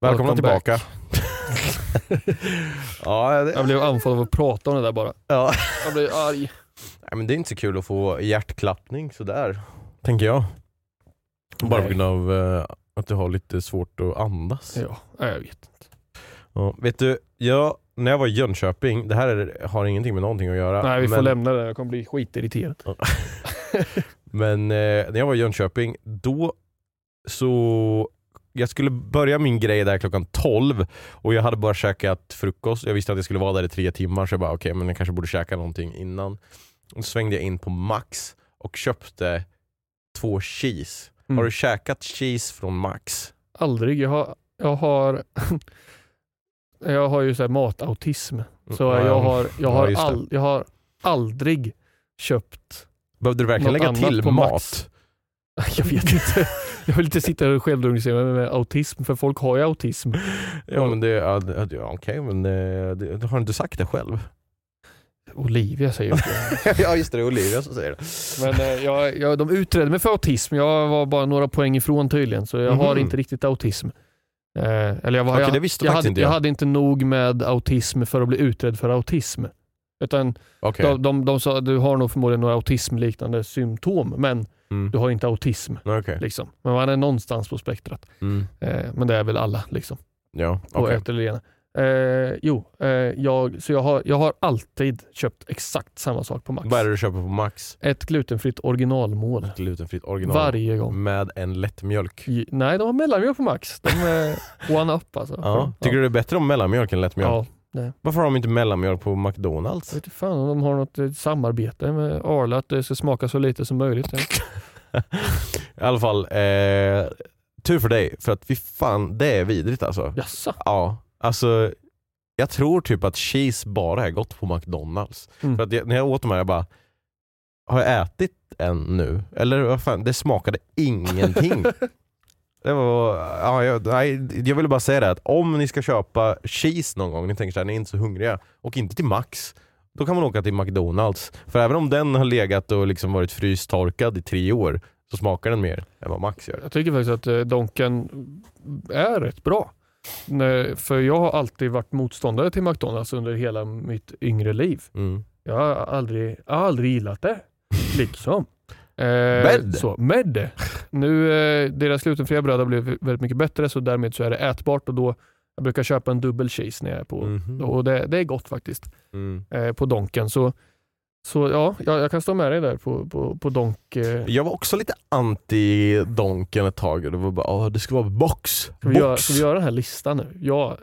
Välkomna tillbaka. ja, det, Jag blev andfådd av att prata om det där bara. ja. Jag blev arg. Nej, men det är inte så kul att få hjärtklappning sådär, tänker jag. Bara på grund av eh, att du har lite svårt att andas. Ja, jag vet inte. Ja, vet du, jag, när jag var i Jönköping, det här är, har ingenting med någonting att göra. Nej, vi får men, lämna det. Jag kommer bli skitirriterad. Men eh, när jag var i Jönköping, då så jag skulle börja min grej där klockan 12 och jag hade bara käkat frukost. Jag visste att jag skulle vara där i tre timmar så jag bara okej, men jag kanske borde käka någonting innan. Och svängde jag in på Max och köpte två cheese. Mm. Har du käkat cheese från Max? Aldrig. Jag har, jag har, jag har ju så matautism. Så Ja, jag, har, jag, ja, har det. all, jag har aldrig köpt Behövde du verkligen lägga till mat? Max. Jag vet inte. Jag vill inte sitta och självdiagnostisera mig med autism, för folk har ju autism. Ja men det, ja, okej men det, det, du har inte sagt det själv? Olivia säger det. ja just det, det är Olivia som säger det. Men eh, jag, jag, de utredde mig för autism. Jag var bara några poäng ifrån tydligen, så jag har Mhm. inte riktigt autism. Eh, eller jag, var, Okej, jag, jag, hade, inte jag jag. hade inte nog med autism för att bli utredd för autism. Utan Okej. de, de, de sa du har nog förmodligen några autismliknande symptom, men Mm. du har inte autism. Okej. Liksom. Men man är någonstans på spektrat. Mm. Eh, men det är väl alla. Liksom. Ja, på ett eller det ena. Eh, jo, eh, jag, så jag har, jag har alltid köpt exakt samma sak på Max. Vad är det du köper på Max? Ett glutenfritt originalmål. Glutenfritt original. Varje gång. Med en lättmjölk. J- Nej, de har mellanmjölk på Max. De är one up alltså. Ja. Tycker du det är bättre om mellanmjölk än lättmjölk? Ja. Varför har de inte mellanmjölk på Jag McDonalds? vet inte fan om de har något eh, samarbete med Arla, att det ska smaka så lite som möjligt. I alla fall, eh, tur för dig. För att fy fan, det är vidrigt alltså. Jaså? Ja, alltså jag tror typ att cheese bara är gott på McDonalds. Mm. För att jag, när jag åt de här, jag bara, har jag ätit en nu? Eller vad fan, det smakade ingenting. det var, ja, jag, nej, jag ville bara säga det att om ni ska köpa cheese någon gång, ni tänker såhär, ni är inte så hungriga, och inte till Max. Då kan man åka till McDonalds. För även om den har legat och liksom varit frystorkad i tre år, så smakar den mer än vad Max gör. Jag tycker faktiskt att eh, Donken är rätt bra. Nej, För jag har alltid varit motståndare till McDonalds under hela mitt yngre liv. Mm. Jag har aldrig, jag har aldrig gillat det. Liksom. Eh, Med? Så, med det. Nu, eh, deras glutenfria bröd har blivit väldigt mycket bättre så därmed så är det ätbart och då Jag brukar köpa en dubbel cheese när jag är på Mhm. och det, det är gott faktiskt. Mm. Eh, på Donken. Så, så ja, jag, jag kan stå med dig där på, på, på Donk. Eh. Jag var också lite anti Donken ett tag. Det var bara, "Åh, det ska vara box. Ska, vi göra, box. ska vi göra den här listan nu? Ja,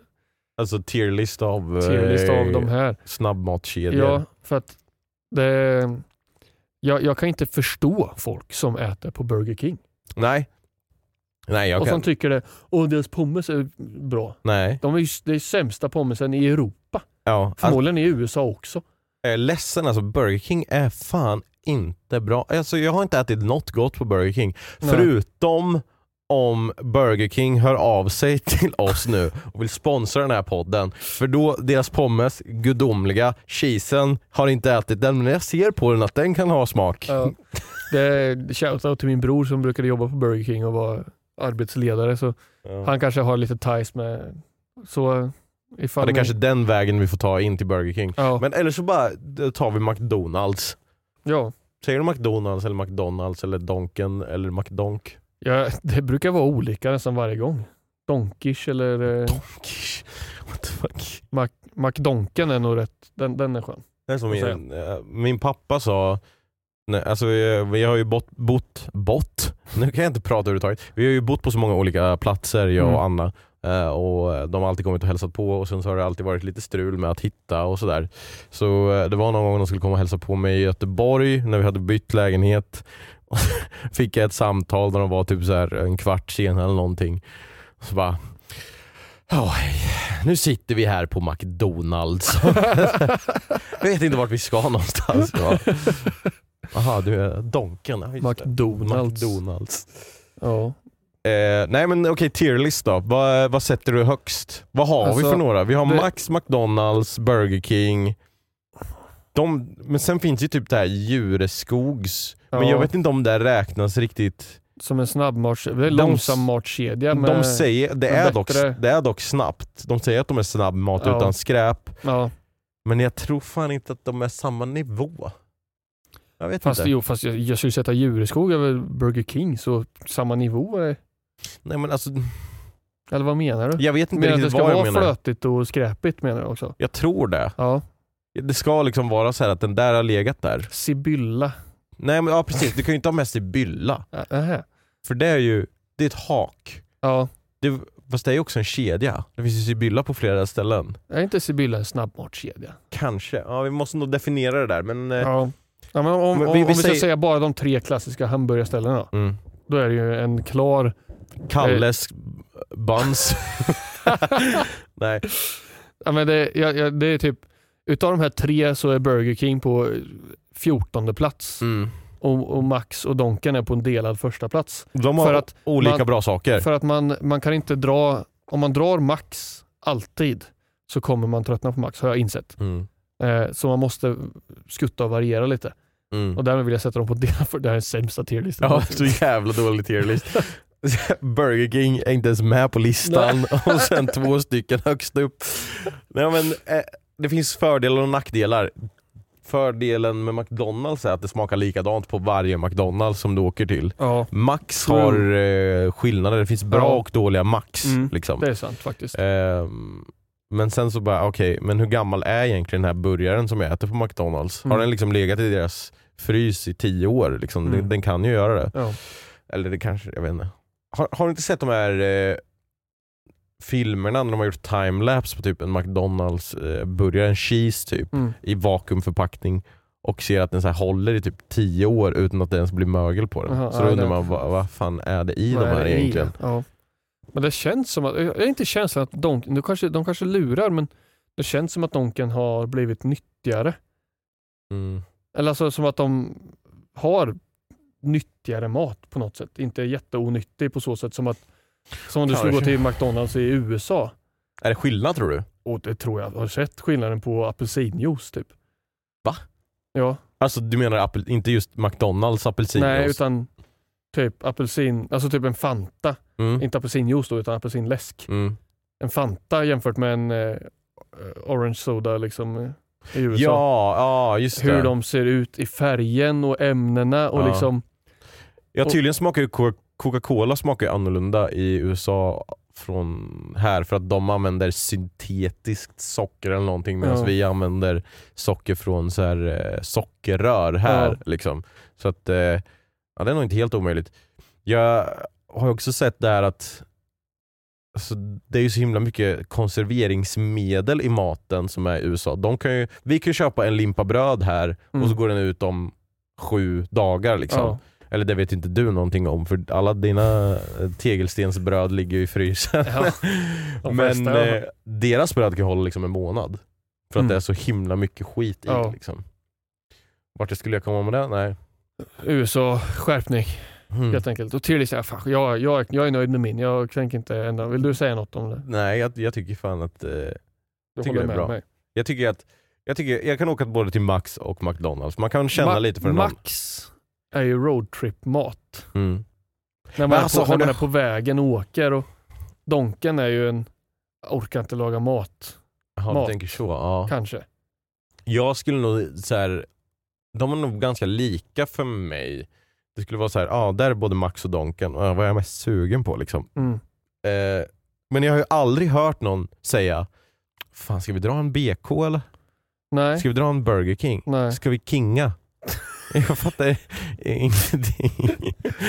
Alltså tierlist av, tierlista av eh, de här. snabbmatskedjor. Ja, för att det, jag, jag kan inte förstå folk som äter på Burger King. Nej. Nej, jag och kan. som tycker det, åh deras pommes är bra. Nej. De är ju det är sämsta pommesen i Europa. Ja. Alltså, Förmodligen i USA också. jag är ledsen alltså, Burger King är fan inte bra. Alltså, jag har inte ätit något gott på Burger King. Nej. Förutom om Burger King hör av sig till oss nu och vill sponsra den här podden. För då, deras pommes, gudomliga, cheesen, har inte ätit den men jag ser på den att den kan ha smak. Ja. Det är shoutout till min bror som brukade jobba på Burger King och var arbetsledare. Så Ja. han kanske har lite ties med... Så ifall Ja, det är ni- kanske den vägen vi får ta in till Burger King. Ja, Men eller så bara tar vi McDonalds. ja. Säger du McDonalds eller McDonalds eller Donken eller McDonk? Ja, det brukar vara olika nästan varje gång. Donkish eller eh, Donkish? What the fuck? Mac, McDonken är nog rätt. Den, den är skön. Det är som min, eh, min pappa sa, nej, alltså vi, vi har ju bott, bott, bott, nu kan jag inte prata överhuvudtaget. Vi har ju bott på så många olika platser jag och Mm. Anna. eh, Och de har alltid kommit och hälsat på och sen så har det alltid varit lite strul med att hitta och sådär. Så det var någon gång de skulle komma och hälsa på mig i Göteborg när vi hade bytt lägenhet. Fick jag ett samtal där de var typ så här en kvart sen eller någonting. Så bara hej. nu sitter vi här på McDonalds. jag vet inte vart vi ska någonstans. Ja. Jaha, du är Donken. McDonalds. McDonalds. Ja. Eh, nej men okej, tierlist då. Vad, vad sätter du högst? Vad har vi Alltså, för några? Vi har det- Max, McDonalds, Burger King. De, men sen finns ju typ det här Djureskogs. Men Ja. jag vet inte om det räknas riktigt. Som en snabbmats... Det är De- långsam matkedja. de säger, det, är dock, det är dock snabbt. De säger att de är snabbmat Ja. utan skräp. Ja, Men jag tror fan inte att de är samma nivå. Jag vet fast, inte. jo, fast jag, jag skulle sätta Djureskog över Burger King så samma nivå. Är, Nej men alltså, eller vad menar du? jag vet inte Menar det riktigt ska vad jag vara menar. flötigt och skräpigt menar du också? Jag tror det. Ja. Det ska liksom vara så här att den där har legat där. Sibylla. Nej men ja precis, du kan ju inte ha med sig bylla. Nähä. För det är ju, det är ett hak. Ja. Det, fast det är ju också en kedja. Det finns ju Sibylla på flera ställen. Är inte Sibylla en snabbmatskedja? Kanske. Ja vi måste nog definiera det där men... eh, Ja. ja men om, om, vi- om vi vi ska säger- säga bara de tre klassiska hamburgarställena. Mm. Då är det ju en klar... Kalles buns. Nej. Ja, men det, ja, ja, det är typ... Utav de här tre så är Burger King på 14 plats. Mm. Och, och Max och Donken är på en delad första plats. De har För att olika man- bra saker. För att man, man kan inte dra... Om man drar Max alltid så kommer man tröttna på Max har jag insett. Mm. Eh, så man måste skutta och variera lite. Mm. Och därmed vill jag sätta dem på delad för det här är sämsta tierlistan. Ja, så jävla dålig tierlist. Burger King är inte ens med på listan och sen två stycken högst upp. Nej, men, eh, det finns fördelar och nackdelar. Fördelen med McDonalds är att det smakar likadant på varje McDonalds som du åker till. Ja, Max har eh, skillnader, det finns bra och dåliga Max. Mm, liksom. det är sant faktiskt. Ehm, men sen så bara, okej, men hur gammal är egentligen den här burgaren som jag äter på McDonalds? Har Mm. den liksom legat i deras frys i tio år? Liksom? Mm. Den, den kan ju göra det. Ja. Eller det kanske, jag vet inte. Har, har du inte sett de här eh, filmerna när de har gjort timelapse på typ en McDonalds eh, burgare, en cheese typ, Mm. i vakuumförpackning och ser att den så här håller i typ tio år utan att det ens blir mögel på den. Aha, så då undrar det- man, vad, vad fan är det i Vad de är här egentligen? Ja. Men det känns som att, jag är inte känslan att Donken, de kanske, de kanske lurar men det känns som att Donken har blivit nyttigare. Mm. Eller alltså som att de har nyttigare mat på något sätt. Inte jätteonyttig på så sätt som att som om du skulle gå till McDonalds i USA. Är det skillnad tror du? Och det tror jag. Har du sett skillnaden på apelsinjuice typ? Va? Ja. Alltså du menar inte just McDonalds apelsinjuice? Nej, utan typ apelsin, alltså typ en Fanta. mm. Inte apelsinjuice då, utan apelsinläsk. Mm. En Fanta jämfört med en eh, orange soda liksom eh, i USA. Ja, ja just det. Hur de ser ut i färgen och ämnena och Ja. liksom Ja tydligen smakar ju Coca-Cola smakar ju annorlunda i USA från här för att de använder syntetiskt socker eller någonting medan Ja. vi använder socker från så här, eh, sockerrör här. Ja. Liksom. Så att, eh, ja, det är nog inte helt omöjligt. Jag har också sett där att alltså, det är ju så himla mycket konserveringsmedel i maten som är i USA. De kan ju, vi kan köpa en limpa bröd här och Mm. så går den ut om sju dagar. Liksom. Ja. Eller det vet inte du någonting om för alla dina eh, tegelstensbröd ligger ju i frysen. Ja, de Men eh, deras bröd kan hålla liksom en månad. För att Mm. det är så himla mycket skit i Ja. liksom. Vart skulle jag komma med det? Nej. USA, skärpning Mm. helt enkelt. Och till ja, fan, jag, jag, jag är nöjd med min. Jag tänker inte ändra. Vill du säga något om det? Nej, jag, jag tycker fan att eh, Du Tycker det är bra. mig. jag tycker att jag, tycker, jag kan åka både till Max och McDonalds. Man kan känna Ma- lite för någon. Max är ju roadtrip-mat. Mm. När man, Men är, alltså, på, när man du- är på vägen och åker. Och Donken är ju en, orkar inte laga mat, Jaha, Mat. tänker så. Ja. kanske. Jag skulle nog så här, de är nog ganska lika för mig. Det skulle vara så här, ja där är både Max och Donken, och vad är jag mest sugen på liksom? Mm. Eh, men jag har ju aldrig hört någon säga, fan ska vi dra en BK eller? Nej, Ska vi dra en Burger King? nej, Ska vi kinga? Jag fattar ingenting.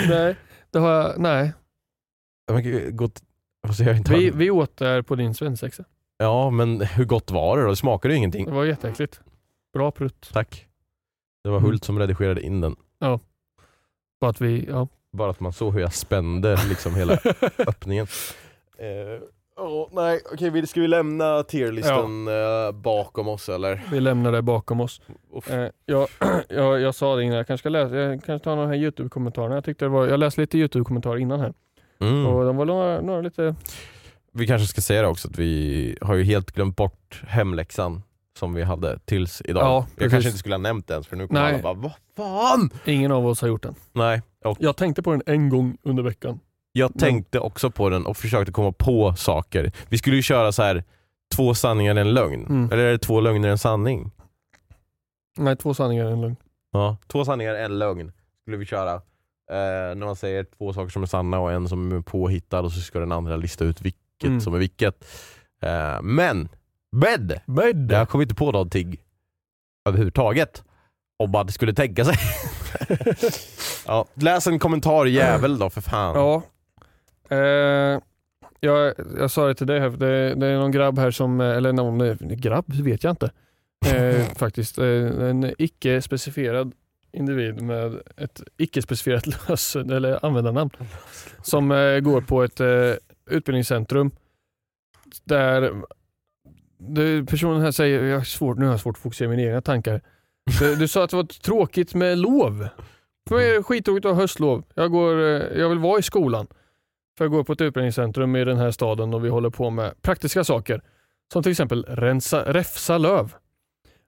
nej. Det har jag, nej. Ju Gott, alltså jag inte Vi, vi åt där på din svensexa. Ja men hur gott var det då? Det smakade ju ingenting. Det var jätteäckligt. Bra prutt. Tack. Det var Mm. Hult som redigerade in den. Bara att vi, ja. Bara att man såg hur jag spände liksom hela öppningen. Eh, ja, nej, okej, vi- ska vi lämna tierlistan eh, bakom oss eller? vi lämnar det bakom oss. Eh, jag, jag, jag sa det innan, jag kanske ska läsa, jag kanske tar de här YouTube-kommentarerna. Jag, tyckte det var, jag läste lite YouTube-kommentarer innan här. Mm. Och de var några, några lite, Vi kanske ska säga det också att vi har ju helt glömt bort hemläxan som vi hade tills idag. Ja, jag precis. kanske inte skulle ha nämnt det ens för nu kommer alla bara vad fan? ingen av oss har gjort den. Nej, och Jag tänkte på den en gång under veckan. Jag tänkte också på den och försökte komma på saker. Vi skulle ju köra så här två sanningar en lögn. Mm. Eller är det två lögner en sanning? Nej, två sanningar en lögn. Ja. Två sanningar en lögn skulle vi köra. Eh, när man säger två saker som är sanna och en som är påhittad och så ska den andra lista ut vilket Mm. som är vilket. Eh, men, bed! Bed! Jag kom inte på någonting överhuvudtaget. Om man skulle tänka sig. ja, läs en kommentar jävel då för fan. Ja. Eh, jag, jag sa det till dig här, det, det är någon grabb här som, eh, eller någon eh, grabb vet jag inte. Eh, faktiskt. Eh, en icke specifierad individ med ett icke specifierat lösen eller användarnamn. Som eh, går på ett eh, utbildningscentrum där det, personen här säger, jag har svårt, nu har jag svårt att fokusera mina egna tankar. Du, du sa att det var tråkigt med lov. För mig är det skittråkigt att ha höstlov. Jag, går, jag vill vara i skolan. För jag går på ett utbildningscentrum i den här staden och vi håller på med praktiska saker. Som till exempel rensa, räfsa löv.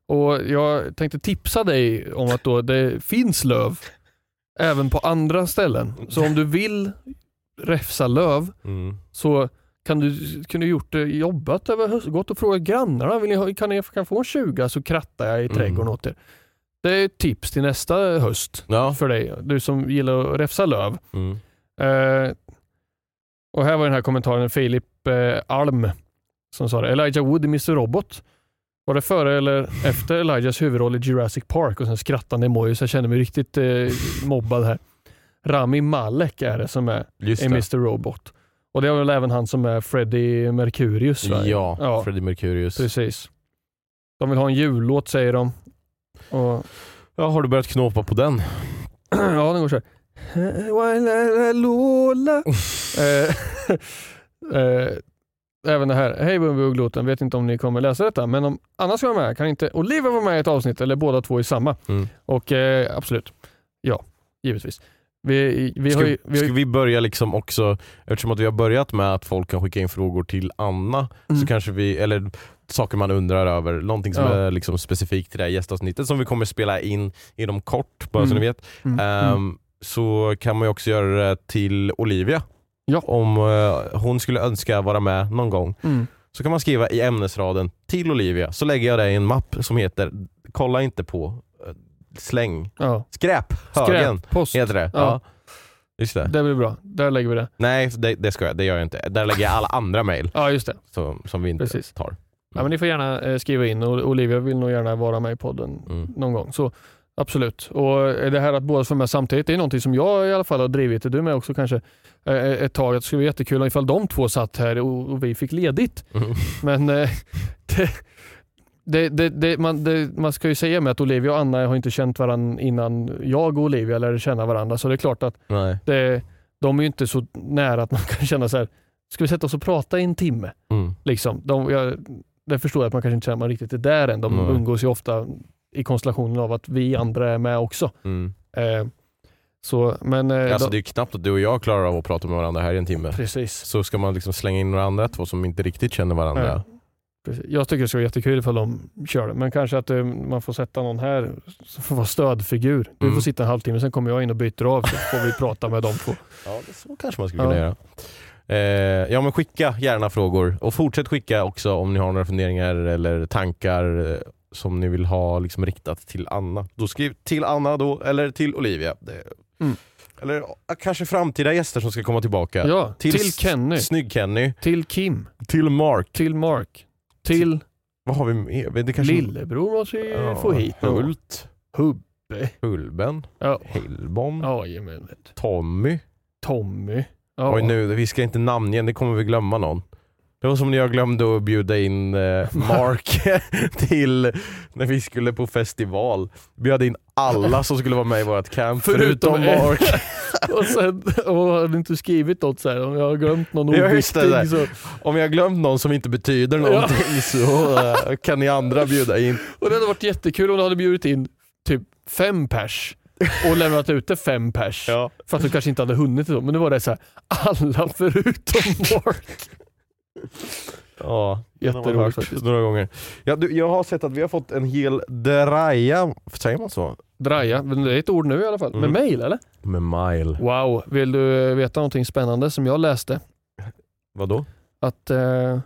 Och jag tänkte tipsa dig om att då det finns löv även på andra ställen. Så om du vill räfsa löv Mm. så kan du, kan du gjort det, jobbat över höst, gått och frågat grannarna, vill ni kan ni kan få en 20 så krattar jag i Mm. trädgården åt er. Det är ett tips till nästa höst Ja. för dig, du som gillar att räfsa löv. Mm. Eh, och här var den här kommentaren Filip eh, Alm som sa det. Elijah Wood i Mr. Robot. Var det före eller efter Elijahs huvudroll i Jurassic Park? Och sen skrattande emojis. Jag känner mig riktigt eh, mobbad här. Rami Malek är det som är Just i. Mr. Robot. Och det är väl även han som är Freddie Mercurius? Ja, ja Freddie Mercurius. precis. De vill ha en jullåt säger de. Och, Ja, har du börjat knåpa på den? ja, den går så här. Lola. Eh, eh, Även det här. Hej Bumbi och Gloten. Vet inte om ni kommer läsa detta, men om Anna ska vara med kan inte Olivia vara med i ett avsnitt eller båda två i samma. Mm. Och eh, absolut. Ja, givetvis. Vi, vi ska, har ju, vi har ska vi börja liksom också, eftersom att vi har börjat med att folk kan skicka in frågor till Anna, Mm. så kanske vi, eller saker man undrar över, någonting som Ja. är liksom specifikt till det här gästavsnittet som vi kommer spela in inom kort, bara så Mm. ni vet. Mm. Så kan man ju också göra det till Olivia. Ja. Om eh, hon skulle önska vara med någon gång. Mm. Så kan man skriva i ämnesraden till Olivia, så lägger jag det i en mapp som heter Kolla inte på, eh, släng, Ja. skräp, högen Skräp, post. heter det. Ja. Ja. Just det. Det blir bra. Där lägger vi det. Nej, det, det ska jag. Det gör jag inte. Där lägger jag alla andra mejl Ja, just det. som, som vi inte Precis. tar. Ja, men ni får gärna eh, skriva in Olivia vill nog gärna vara med i podden Mm. någon gång. Så Absolut. Och eh, det här att båda får med samtidigt, det är någonting som jag i alla fall har drivit, och du med också kanske, eh, ett tag. Det skulle vara jättekul ifall de två satt här och, och vi fick ledigt. Mm. Men eh, det, det, det, man, man ska ju säga med att Olivia och Anna har inte känt varandra innan jag och Olivia lärde känna varandra. Så det är klart att de är ju inte så nära att man kan känna så här. ska vi sätta oss och prata i en timme? Mm. Liksom. De, jag, det förstår jag att man kanske inte känner att man riktigt är där än. De Mm. umgås ju ofta i konstellationen av att vi andra är med också. Mm. Eh, så, men, eh, Alltså de, det är knappt att du och jag klarar av att prata med varandra här i en timme. Precis. Så ska man liksom slänga in några andra två som inte riktigt känner varandra. Ja. Precis. Jag tycker det ska vara jättekul ifall de kör det, men kanske att eh, man får sätta någon här som får vara stödfigur. Du Mm. får sitta en halvtimme, sen kommer jag in och byter av så får vi prata med dem två. Ja, det så kanske man skulle Ja. kunna göra. Eh, ja men skicka gärna frågor och fortsätt skicka också om ni har några funderingar eller tankar eh, som ni vill ha liksom riktat till Anna. Då skriv till Anna då, eller till Olivia. Det, Mm. Eller kanske framtida gäster som ska komma tillbaka. Ja, till, Till Kenny, Snygg-Kenny, till Kim, till Mark. till Mark, till Vad har vi mer? Det kanske... lillebror måste vi Ja, få hit. Hult, Hubbe. Hulben, Ja. Hillbom, Jajamän. du. Tommy. Tommy. Ja. Oj nu, vi ska inte namnge, det kommer vi glömma någon. Det var som när jag glömde att bjuda in eh, Mark till när vi skulle på festival. Bjöd in alla som skulle vara med i vårt camp Förutom förutom. Mark. Och sen och hade inte skrivit något så här, om jag har glömt någon oviktig. Så. Om jag har glömt någon som inte betyder någonting så eh, kan ni andra bjuda in. Och det hade varit jättekul om du hade bjudit in typ fem pers och lämnat ute fem pers. Ja. För att du kanske inte hade hunnit det då. Men nu var det så här, alla förutom Mark. Ja, Jätteroligt faktiskt. Några gånger. Ja, du, jag har sett att vi har fått en hel draja, säger man så? Draja, men det är ett ord nu i alla fall. Med Mm. mail eller? Med mile. Wow, vill du veta någonting spännande som jag läste? Vadå? Att eh,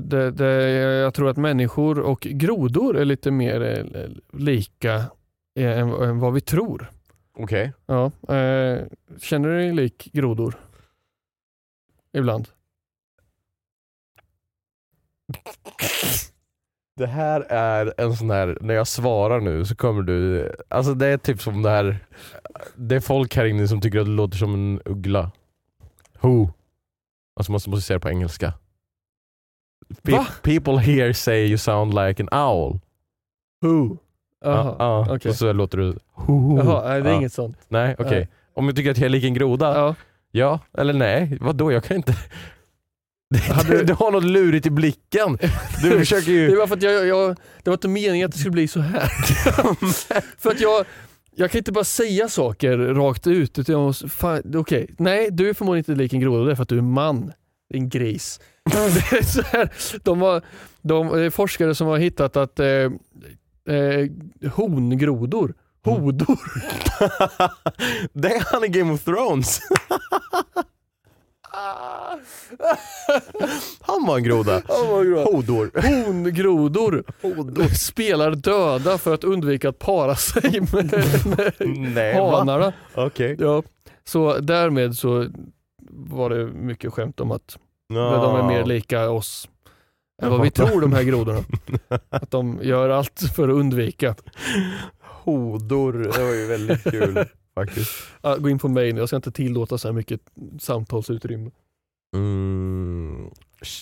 det, det, jag tror att människor och grodor är lite mer eh, lika eh, än, än vad vi tror. Okej. Ja, eh, känner du dig lik grodor? Ibland. Det här är en sån här, när jag svarar nu så kommer du, alltså det är typ som det här, det är folk här inne som tycker att det låter som en uggla. Who? Alltså man måste säga det på engelska. Pe- Va? People here say you sound like an owl. Who? Jaha, Ja, ja. okej. Och så låter du who. Jaha, nej, det är Ja. inget sånt. Nej okej. Nej. Om jag tycker att jag är lik en groda? Ja. Ja. eller nej? Vadå? Jag kan inte... Du, du har något lurigt i blicken. Du försöker Det ju... var för att jag, jag, det var inte meningen att det skulle bli så här. för att jag, jag kan inte bara säga saker rakt ut. Utan jag måste, fan, okej, nej du är förmodligen inte lik en groda, det är för att du är man. Din gris. det är så här, de har, de, det är forskare som har hittat att eh, eh, hongrodor, hodor, det är han i Game of Thrones. Han var en groda. Hodor. hongrodor spelar döda för att undvika att para sig med, med Nej, hanarna. Okej. Ja, så därmed så var det mycket skämt om att de är mer lika oss än vad vi tror de här grodorna. Att de gör allt för att undvika. Hodor, det var ju väldigt kul faktiskt. Gå in på mail, jag ska inte tillåta så här mycket samtalsutrymme. Mm.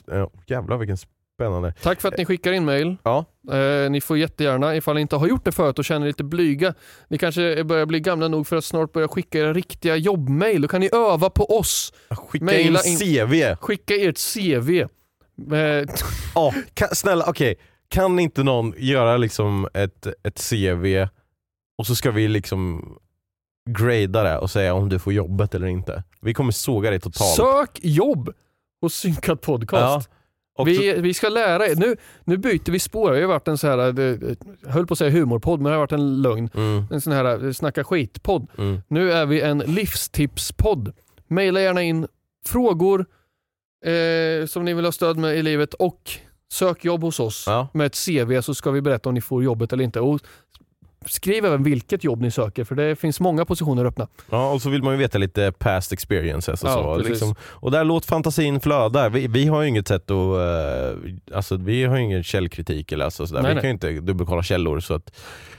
Ja, jävlar vilken spännande. Tack för att ni skickar in mail. Ja. Eh, ni får jättegärna, ifall ni inte har gjort det förut och känner er lite blyga, ni kanske börjar bli gamla nog för att snart börja skicka era riktiga jobbmail. Då kan ni öva på oss. Skicka Maila in in- CV. Skicka ert CV. Eh, Ja, kan, snälla okej. Kan inte någon göra liksom ett, ett CV och så ska vi liksom grada det och säga om du får jobbet eller inte. Vi kommer såga dig totalt. Sök jobb hos Synkat ja. Podcast. Så, Vi, vi ska lära er. Nu, nu byter vi spår. Det har varit en så här, jag höll på att säga humorpodd, men det har varit en lögn. mm, En sån här eh, snacka skit-podd. mm. Nu är vi en livstipspodd. Maila gärna in frågor eh, som ni vill ha stöd med i livet och sök jobb hos oss Ja. med ett CV så ska vi berätta om ni får jobbet eller inte. Och skriv även vilket jobb ni söker för det finns många positioner öppna. Ja, och så vill man ju veta lite past experiences och Ja, så. Liksom. Och där låt fantasin flöda. Vi, vi har ju inget sätt att, eh, alltså vi har ju ingen källkritik eller alltså sådär. Nej, vi nej. kan ju inte dubbelkolla källor. Så att,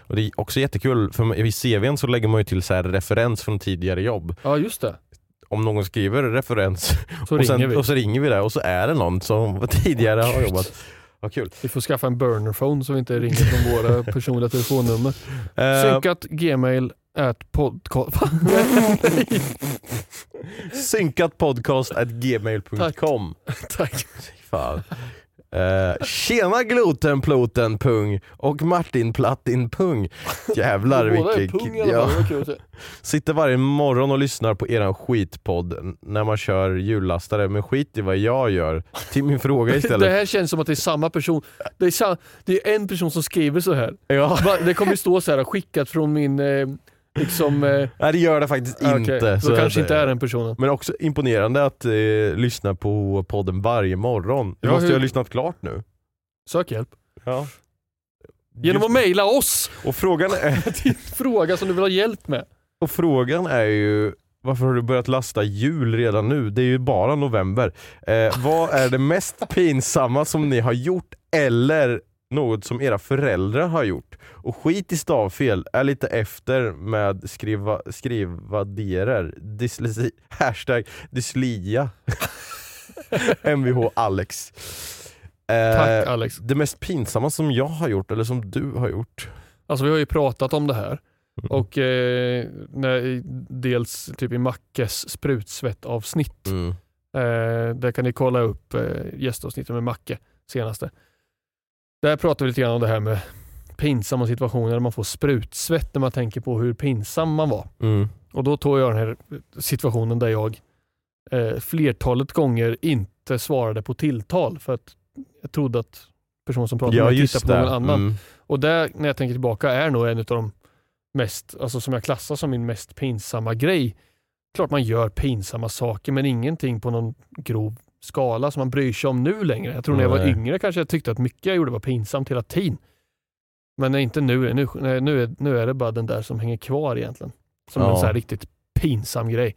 och det är också jättekul, för i CVn så lägger man ju till så här referens från tidigare jobb. Ja just det, Om någon skriver referens så och, ringer sen, vi. och så ringer vi där och så är det någon som tidigare har jobbat. Vad kul. Vi får skaffa en burnerphone så vi inte ringer från våra personliga telefonnummer. Eh, Synkat gmail at podcast. synkat podcast at gmail.com. Tack. Fan. Uh, tjena glutenploten pung och Martin Plattin pung. Jävlar vilken... pung ja. det. Sitter varje morgon och lyssnar på eran skitpodd när man kör hjullastare men skit i vad jag gör. Till min fråga Det istället. här känns som att det är samma person. Det är, sa- det är en person som skriver så här. Ja. Det kommer stå så här skickat från min eh, liksom... Eh, Nej det gör det faktiskt inte. Då så kanske inte är den personen. Men också imponerande att eh, lyssna på podden varje morgon. Du Ja, måste ju hur- ha lyssnat klart nu. Sök hjälp. Ja. Genom att mejla oss! och, frågan är, Din fråga som du vill ha hjälp med. och frågan är ju varför har du börjat lasta jul redan nu? Det är ju bara november. Eh, vad är det mest pinsamma som ni har gjort eller något som era föräldrar har gjort? Och skit i stavfel, är lite efter med skriva, skrivaderer. Dyslexi, hashtag dyslia. Mvh Alex. Eh, Tack Alex. Det mest pinsamma som jag har gjort, eller som du har gjort. Alltså vi har ju pratat om det här. Mm. Och eh, när, dels typ i Mackes sprutsvett-avsnitt. Mm. Eh, där kan ni kolla upp eh, gästavsnittet med Macke senaste. Där pratar vi lite grann om det här med pinsamma situationer där man får sprutsvett när man tänker på hur pinsam man var. Mm. Och då tog jag den här situationen där jag eh, flertalet gånger inte svarade på tilltal för att jag trodde att personen som pratade Ja med mig tittade på någon annan. Mm. Och det, när jag tänker tillbaka, är nog en av de mest, alltså som jag klassar som min mest pinsamma grej. Klart man gör pinsamma saker men ingenting på någon grov skala som man bryr sig om nu längre. Jag tror när jag var yngre kanske jag tyckte att mycket jag gjorde var pinsamt hela tiden. Men inte nu. Nu, nu, är, nu är det bara den där som hänger kvar egentligen. Som Ja. en så här riktigt pinsam grej.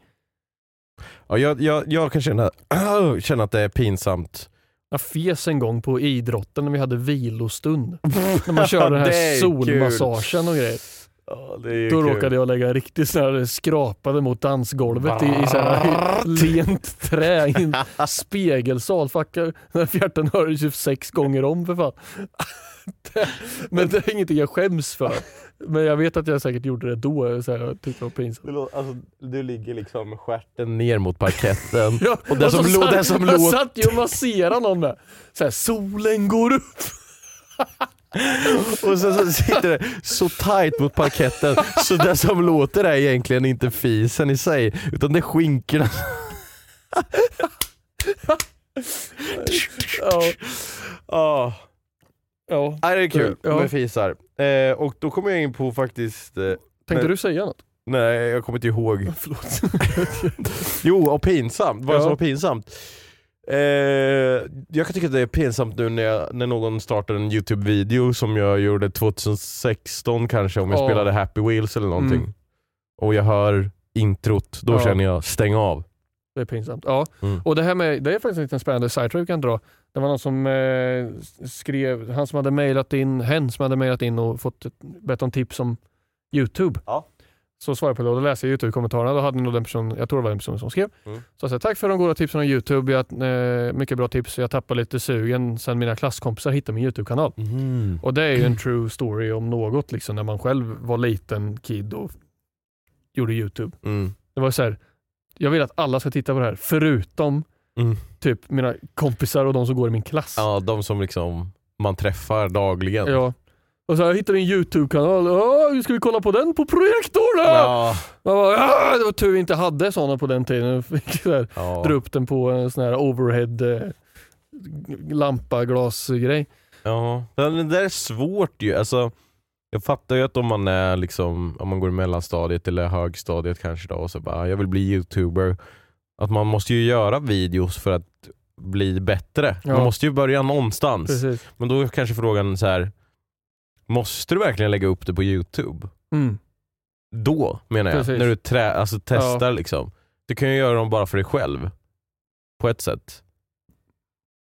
Ja, jag, jag, jag kan känna, känna att det är pinsamt. Jag fes en gång på idrotten när vi hade vilostund. när man körde den här är solmassagen och grejer. Ja, det är Då kul. råkade jag lägga en riktigt så här skrapade mot dansgolvet i, i så här lent trä i en spegelsal. Fuckar, den här fjärten hördes ju sex gånger om för fan. Det, men det är ingenting jag skäms för. Men jag vet att jag säkert gjorde det då. Så här, jag tyckte det var pinsamt. Lå- alltså, du ligger liksom stjärten ner mot parketten. Ja, Och det som, så lå- satt- det som jag låter... satt ju och masserade någon med. Så här, solen går upp. Och sen så sitter det så tight mot parketten så det som låter är egentligen inte fisen i sig utan det är skinkorna. Ja, Ja, ja. Nej, det är kul Ja. med fisar. Eh, och då kommer jag in på faktiskt, eh, Tänkte du säga något? nej jag kommer inte ihåg. Förlåt. Jo, och pinsamt. Vad Ja. som var pinsamt. Eh, jag kan tycka att det är pinsamt nu när, jag, när någon startar en YouTube-video som jag gjorde 2016 kanske om jag Ja. spelade Happy Wheels eller någonting. Mm. Och jag hör introt, då Ja. känner jag stäng av. Det är pinsamt. Ja. Mm. Och det här med, det är faktiskt en liten spännande sidetrack vi kan dra. Det var någon som eh, skrev, han som hade mejlat in, hen som hade mejlat in och fått ett, bett om tips om YouTube. Ja. Så svarade jag på det och då läste jag YouTube-kommentarerna. Då hade nog den person, jag tror det var den personen som skrev. Mm. Så jag sa tack för de goda tipsen om YouTube. Jag, eh, mycket bra tips. Jag tappade lite sugen sen mina klasskompisar hittade min YouTube-kanal. Mm. Och det är ju en true story om något liksom när man själv var liten kid och gjorde YouTube. Mm. Det var så här, jag vill att alla ska titta på det här förutom Mm. typ mina kompisar och de som går i min klass. Ja, de som liksom man träffar dagligen. Ja. Och så jag hittade en YouTube-kanal, Åh, ska vi kolla på den på projektorn? Ja. Man bara, ja, det var tur vi inte hade sådana på den tiden. Jag fick så här, Ja. dra upp den på en sån här overhead eh, lampa glasgrej. Ja, men det där är svårt ju. Alltså, jag fattar ju att om man är liksom, om man går i mellanstadiet eller högstadiet kanske då och så bara, jag vill bli youtuber. Att man måste ju göra videos för att bli bättre. Ja. Man måste ju börja någonstans. Precis. Men då är kanske frågan så här. Måste du verkligen lägga upp det på youtube? Mm. Då menar jag, Precis. när du trä, alltså testar liksom. Du kan ju göra dem bara för dig själv. På ett sätt.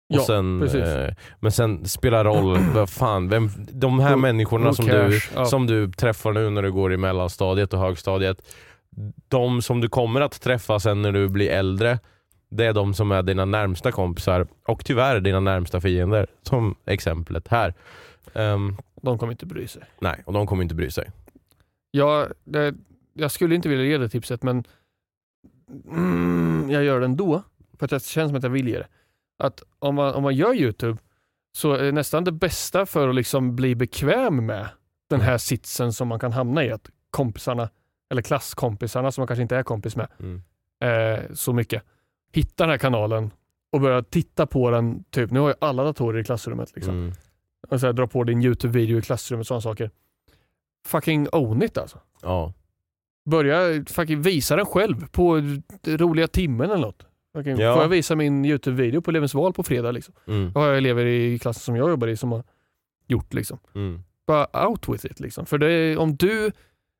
Och Ja, sen, eh, men sen spelar roll, vad fan, vem, de här Who- människorna who som du? Ja. som du träffar nu när du går i mellanstadiet och högstadiet. De som du kommer att träffa sen när du blir äldre, det är de som är dina närmsta kompisar och tyvärr dina närmsta fiender. Som exemplet här. Ehm, De kommer inte bry sig. nej, och de kommer inte bry sig. Jag, det, jag skulle inte vilja ge det tipset men mm, jag gör det ändå. För att det känns som att jag vill ge det. Att om man, om man gör YouTube så är nästan det bästa för att liksom bli bekväm med den här sitsen som man kan hamna i. Att kompisarna, eller klasskompisarna som man kanske inte är kompis med Mm. eh, så mycket, hitta den här kanalen och börja titta på den. Typ, nu har ju alla datorer i klassrummet. Liksom. Mm. Och så här, dra på din YouTube-video i klassrummet, sådana saker. Fucking own it alltså. Ja. Börja fucking visa den själv på roliga timmen eller något. Fucking, Ja. Får jag visa min YouTube-video på Elevens val på fredag? Liksom. Mm. Då har jag elever i klassen som jag jobbar i som har gjort. Liksom. Mm. Bara out with it. Liksom. För är, om du,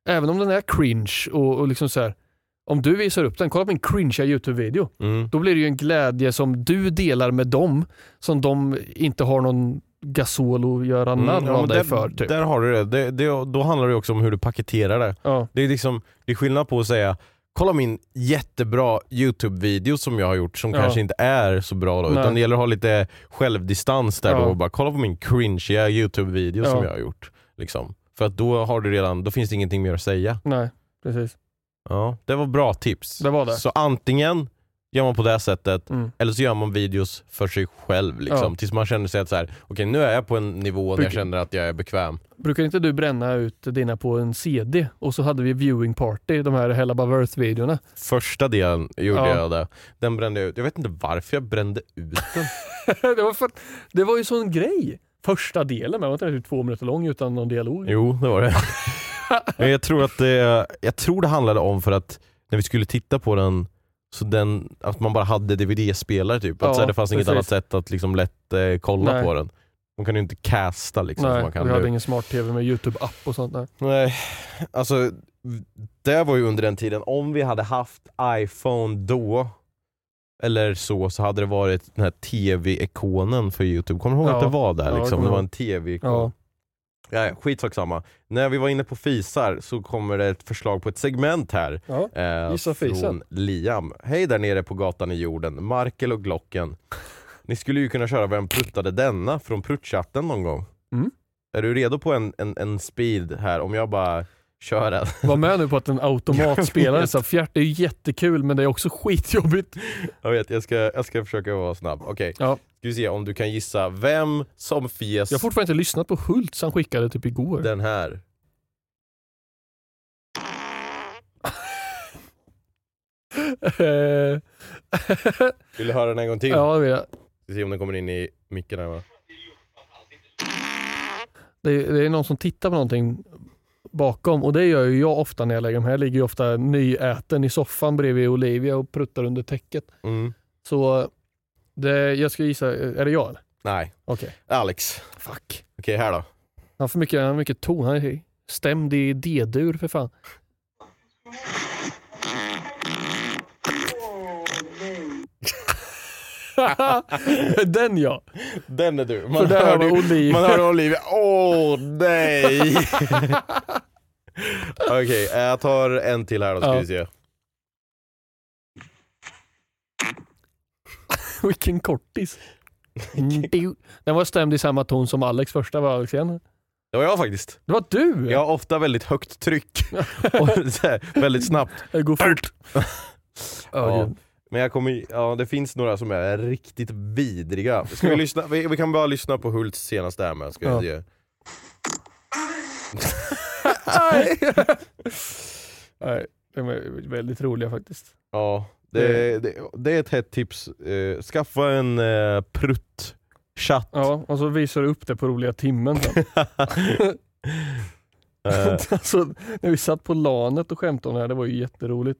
även om den är cringe och, och liksom så här, om du visar upp den, kolla på min cringea YouTube-video. Mm. Då blir det ju en glädje som du delar med dem som de inte har någon gasol att göra narr Mm, ja, men dig där, för. Typ. där har du det. det, det då handlar det också om hur du paketerar det. Ja. Det är, liksom, det är skillnad på att säga Kolla min jättebra YouTube-video som jag har gjort som Ja. kanske inte är så bra då, Nej. utan det gäller att ha lite självdistans där Ja. då och bara kolla på min cringeiga YouTube-video Ja. som jag har gjort. Liksom. För att då har du redan, då finns det ingenting mer att säga. Nej, precis. Ja, det var bra tips. Det var det. Så antingen gör man på det sättet, Mm. eller så gör man videos för sig själv. Liksom, Ja. Tills man känner sig att så här, okej nu är jag på en nivå där jag känner att jag är bekväm. Brukar inte du bränna ut dina på en CD och så hade vi viewing party, de här Hell Above Earth-videorna? Första delen gjorde Ja. jag det. Den brände jag ut. Jag vet inte varför jag brände ut den. det, var för, det var ju sån grej. Första delen, men var inte den typ två minuter lång utan någon dialog? Jo, det var det. Jag tror att det, jag tror det handlade om för att när vi skulle titta på den så den, att man bara hade DVD-spelare typ. Att Ja, så här, det fanns inget precis. annat sätt att liksom lätt eh, kolla Nej. på den. Man kan ju inte casta liksom. Nej, man kan vi hade nu. ingen smart-tv med YouTube-app och sånt där. Nej, alltså det var ju under den tiden, om vi hade haft iPhone då eller så, så hade det varit den här tv-ikonen för Youtube. Kommer du ihåg Ja. att det var där? Ja, liksom? kommer Det var en tv-ikon. Ja. Ja, skitsak samma. När vi var inne på fisar så kommer det ett förslag på ett segment här. Ja. Eh, fisen. från Liam. Hej där nere på gatan i jorden, Markel och Glocken. Ni skulle ju kunna köra Vem pruttade denna från pruttchatten någon gång. Mm. Är du redo på en, en, en speed här? Om jag bara kör den. Var med nu på att en automatspelare Jag vet. sa fjärt, det är ju jättekul men det är också skitjobbigt. Jag vet, jag ska, jag ska försöka vara snabb. Okej, Ja. ska vi se om du kan gissa vem som fes Jag har fortfarande inte lyssnat på Hult han skickade typ igår. den här. Vill du höra den en gång till? ja, det vet jag. Ska se om den kommer in i micken här va? Det är, det är någon som tittar på någonting bakom och det gör ju jag ofta när jag lägger här. Jag ligger ju ofta nyäten i soffan bredvid Olivia och pruttar under täcket. Mm. Så det, jag ska gissa, är det jag eller? Nej, Okej. Alex. Fuck. Okej, här då. Han har för mycket, han har mycket ton. Han är stämd i D-dur för fan. Den ja. Den är du. För där har vi Olivia. man hörde Olivia. Åh nej! Okej, eh, jag tar en till här då ska Ja. vi se. Vilken kortis. Den var stämd i samma ton som Alex första var Alex igen. Det var jag faktiskt. Det var du! Jag har ofta väldigt högt tryck. och väldigt snabbt. Det går fort. Ja. Men jag kommer, ja, det finns några som är riktigt vidriga. Ska vi, lyssna? Vi, vi kan bara lyssna på Hults senaste här med. Ska Ja. vi. Nej, de är väldigt roliga faktiskt. Ja, det, det, det är ett hett tips. Eh, skaffa en eh, prutt-chatt. Ja, och så visar du upp det på roliga timmen sen. Eh, alltså, när vi satt på lanet och skämtade om det här, det var ju jätteroligt.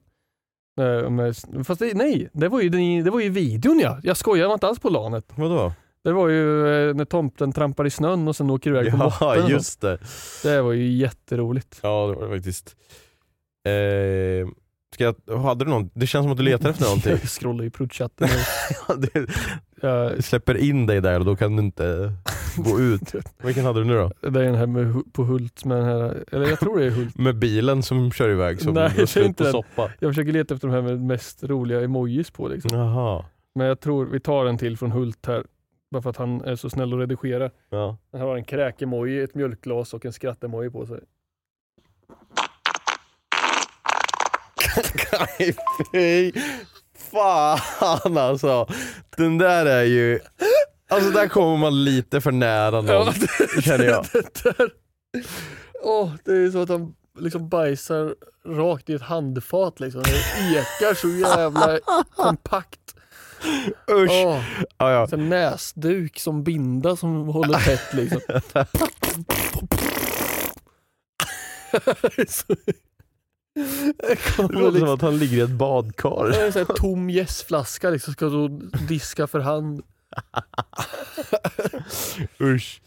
Eh, Fast det, nej, det var, ju, det var ju videon ja. Jag skojar, jag var inte alls på lanet. vadå? Det var ju eh, när tomten trampar i snön och sen åker iväg på Ja, moppen. just det. Det var ju jätteroligt. Ja, det var det faktiskt. Eh, ska jag, hade du någon, det känns som att du letar efter någonting. Jag scrollar i pruttchatten. Ja, jag släpper in dig där och då kan du inte gå ut. Vilken hade du nu då? det är den här med, på Hult med den här, eller jag tror det är Hult. Med bilen som kör iväg som Nej, det är inte på den. soppa? Jag försöker leta efter de här med mest roliga emojis på liksom. Jaha. Men jag tror vi tar en till från Hult här. Bara för att han är så snäll att redigera. Ja. Han har en kräk-emoji, ett mjölkglas och en skratt-emoji på sig. Nej, fy fan alltså. Den där är ju... Alltså där kommer man lite för nära någon, känner jag. det där. Åh, det är så att han liksom bajsar rakt i ett handfat liksom. Det ekar så jävla kompakt. Usch. Åh, Ja, ja. så en näsduk som binda som håller tätt liksom. Det Det låter som liksom, att han ligger i ett badkar. en sån här tom gästflaska liksom, ska då diska för hand. Usch.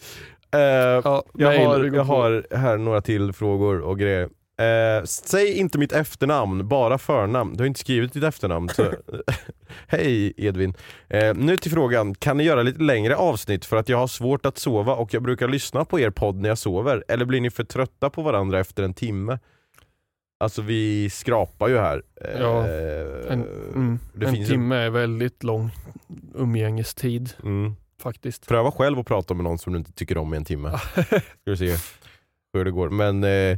Eh, Ja, jag, har, jag har här några till frågor och grejer. Eh, säg inte mitt efternamn, bara förnamn. Du har inte skrivit ditt efternamn. Hej Edvin. Eh, nu till frågan, kan ni göra lite längre avsnitt för att jag har svårt att sova och jag brukar lyssna på er podd när jag sover? Eller blir ni för trötta på varandra efter en timme? Alltså vi skrapar ju här. Eh, Ja, En, mm, en timme är väldigt lång umgängestid mm. faktiskt. Pröva själv att prata med någon som du inte tycker om i en timme. Ska du se hur det går. Men eh,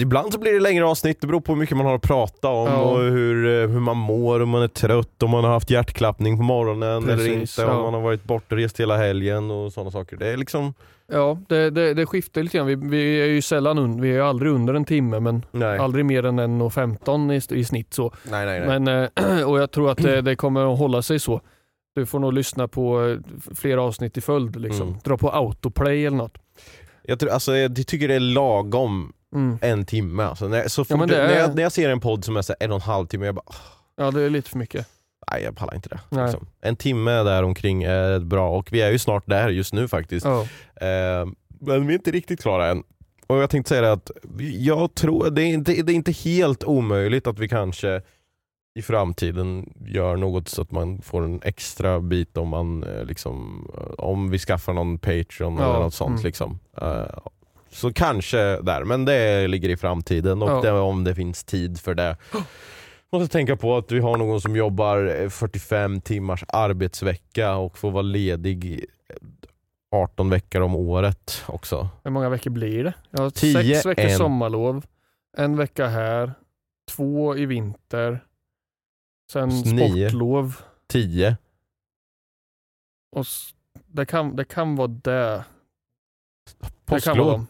ibland så blir det längre avsnitt, det beror på hur mycket man har att prata om Ja. och hur, eh, hur man mår, om man är trött, om man har haft hjärtklappning på morgonen eller Precis, inte, om ja. man har varit bortrest hela helgen och sådana saker. Det är liksom, Ja, det, det, det skiftar lite grann. Vi, vi är ju sällan un, vi är aldrig under en timme men nej. aldrig mer än 1.15 i, i snitt. Så. nej, nej, nej. Men, eh, och jag tror att det, det kommer att hålla sig så. Du får nog lyssna på eh, flera avsnitt i följd. Liksom. Mm. Dra på autoplay eller något. Jag, tror, alltså, jag tycker det är lagom Mm. en timme. Alltså, när, så men det när, jag, när jag ser en podd som är så en och en halv timme, jag bara Ja, det är lite för mycket. Nej jag pallar inte det. Liksom. En timme där omkring är bra och vi är ju snart där just nu faktiskt. Ja. Eh, men vi är inte riktigt klara än. Och jag tänkte säga det att jag tror, det är, inte, det är inte helt omöjligt att vi kanske i framtiden gör något så att man får en extra bit om man eh, liksom, eh, om vi skaffar någon Patreon Ja, eller något sånt. mm. Liksom. Eh, så kanske där, men det ligger i framtiden och Ja. det, om det finns tid för det. Måste tänka på att vi har någon som jobbar eh, 45 timmars arbetsvecka och får vara ledig 18 veckor om året också. Hur många veckor blir det? Jag har Tio, sex veckors en. sommarlov, en vecka här, två i vinter, sen Nio. sportlov. 10. Och s- det, kan, det kan vara det. Det kan vara Påsklov dem.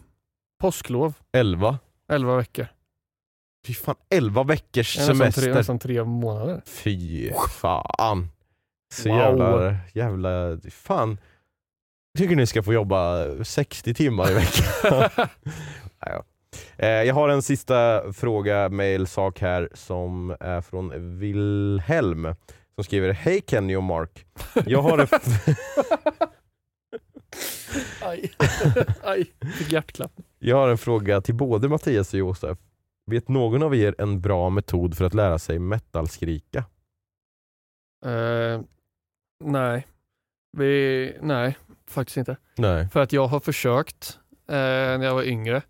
Påsklov, 11. 11 veckor. Fy fan, 11 veckors Det är nästan semester. tre, nästan tre månader. Fy fan. Så Wow. jävla, jävla, fan. Jag tycker ni ska få jobba 60 timmar i veckan. Ja, ja. Eh, Jag har en sista fråga, mailsak här som är från Wilhelm som skriver Hej Kenny och Mark. Jag har en, Aj, aj, fick hjärtklapp. jag har en fråga till både Mattias och Josef. Vet någon av er en bra metod för att lära sig metalskrika? Eh, nej. Vi, nej, faktiskt inte. Nej. För att jag har försökt eh, när jag var yngre.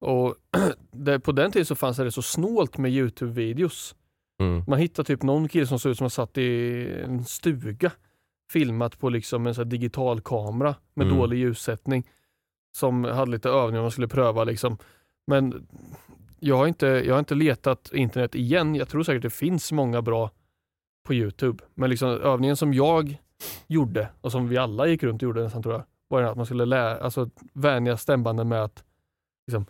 Och det, på den tiden så fanns det så snålt med Youtube-videos. Mm. Man hittar typ någon kille som såg ut som att han satt i en stuga filmat på liksom en sån digital kamera med Mm. dålig ljussättning. Som hade lite övningar man skulle pröva liksom. Men jag har, inte, jag har inte letat internet igen. Jag tror säkert det finns många bra på Youtube. Men liksom övningen som jag gjorde och som vi alla gick runt och gjorde nästan tror jag. Var att man skulle lära, alltså vänja stämbanden med att liksom,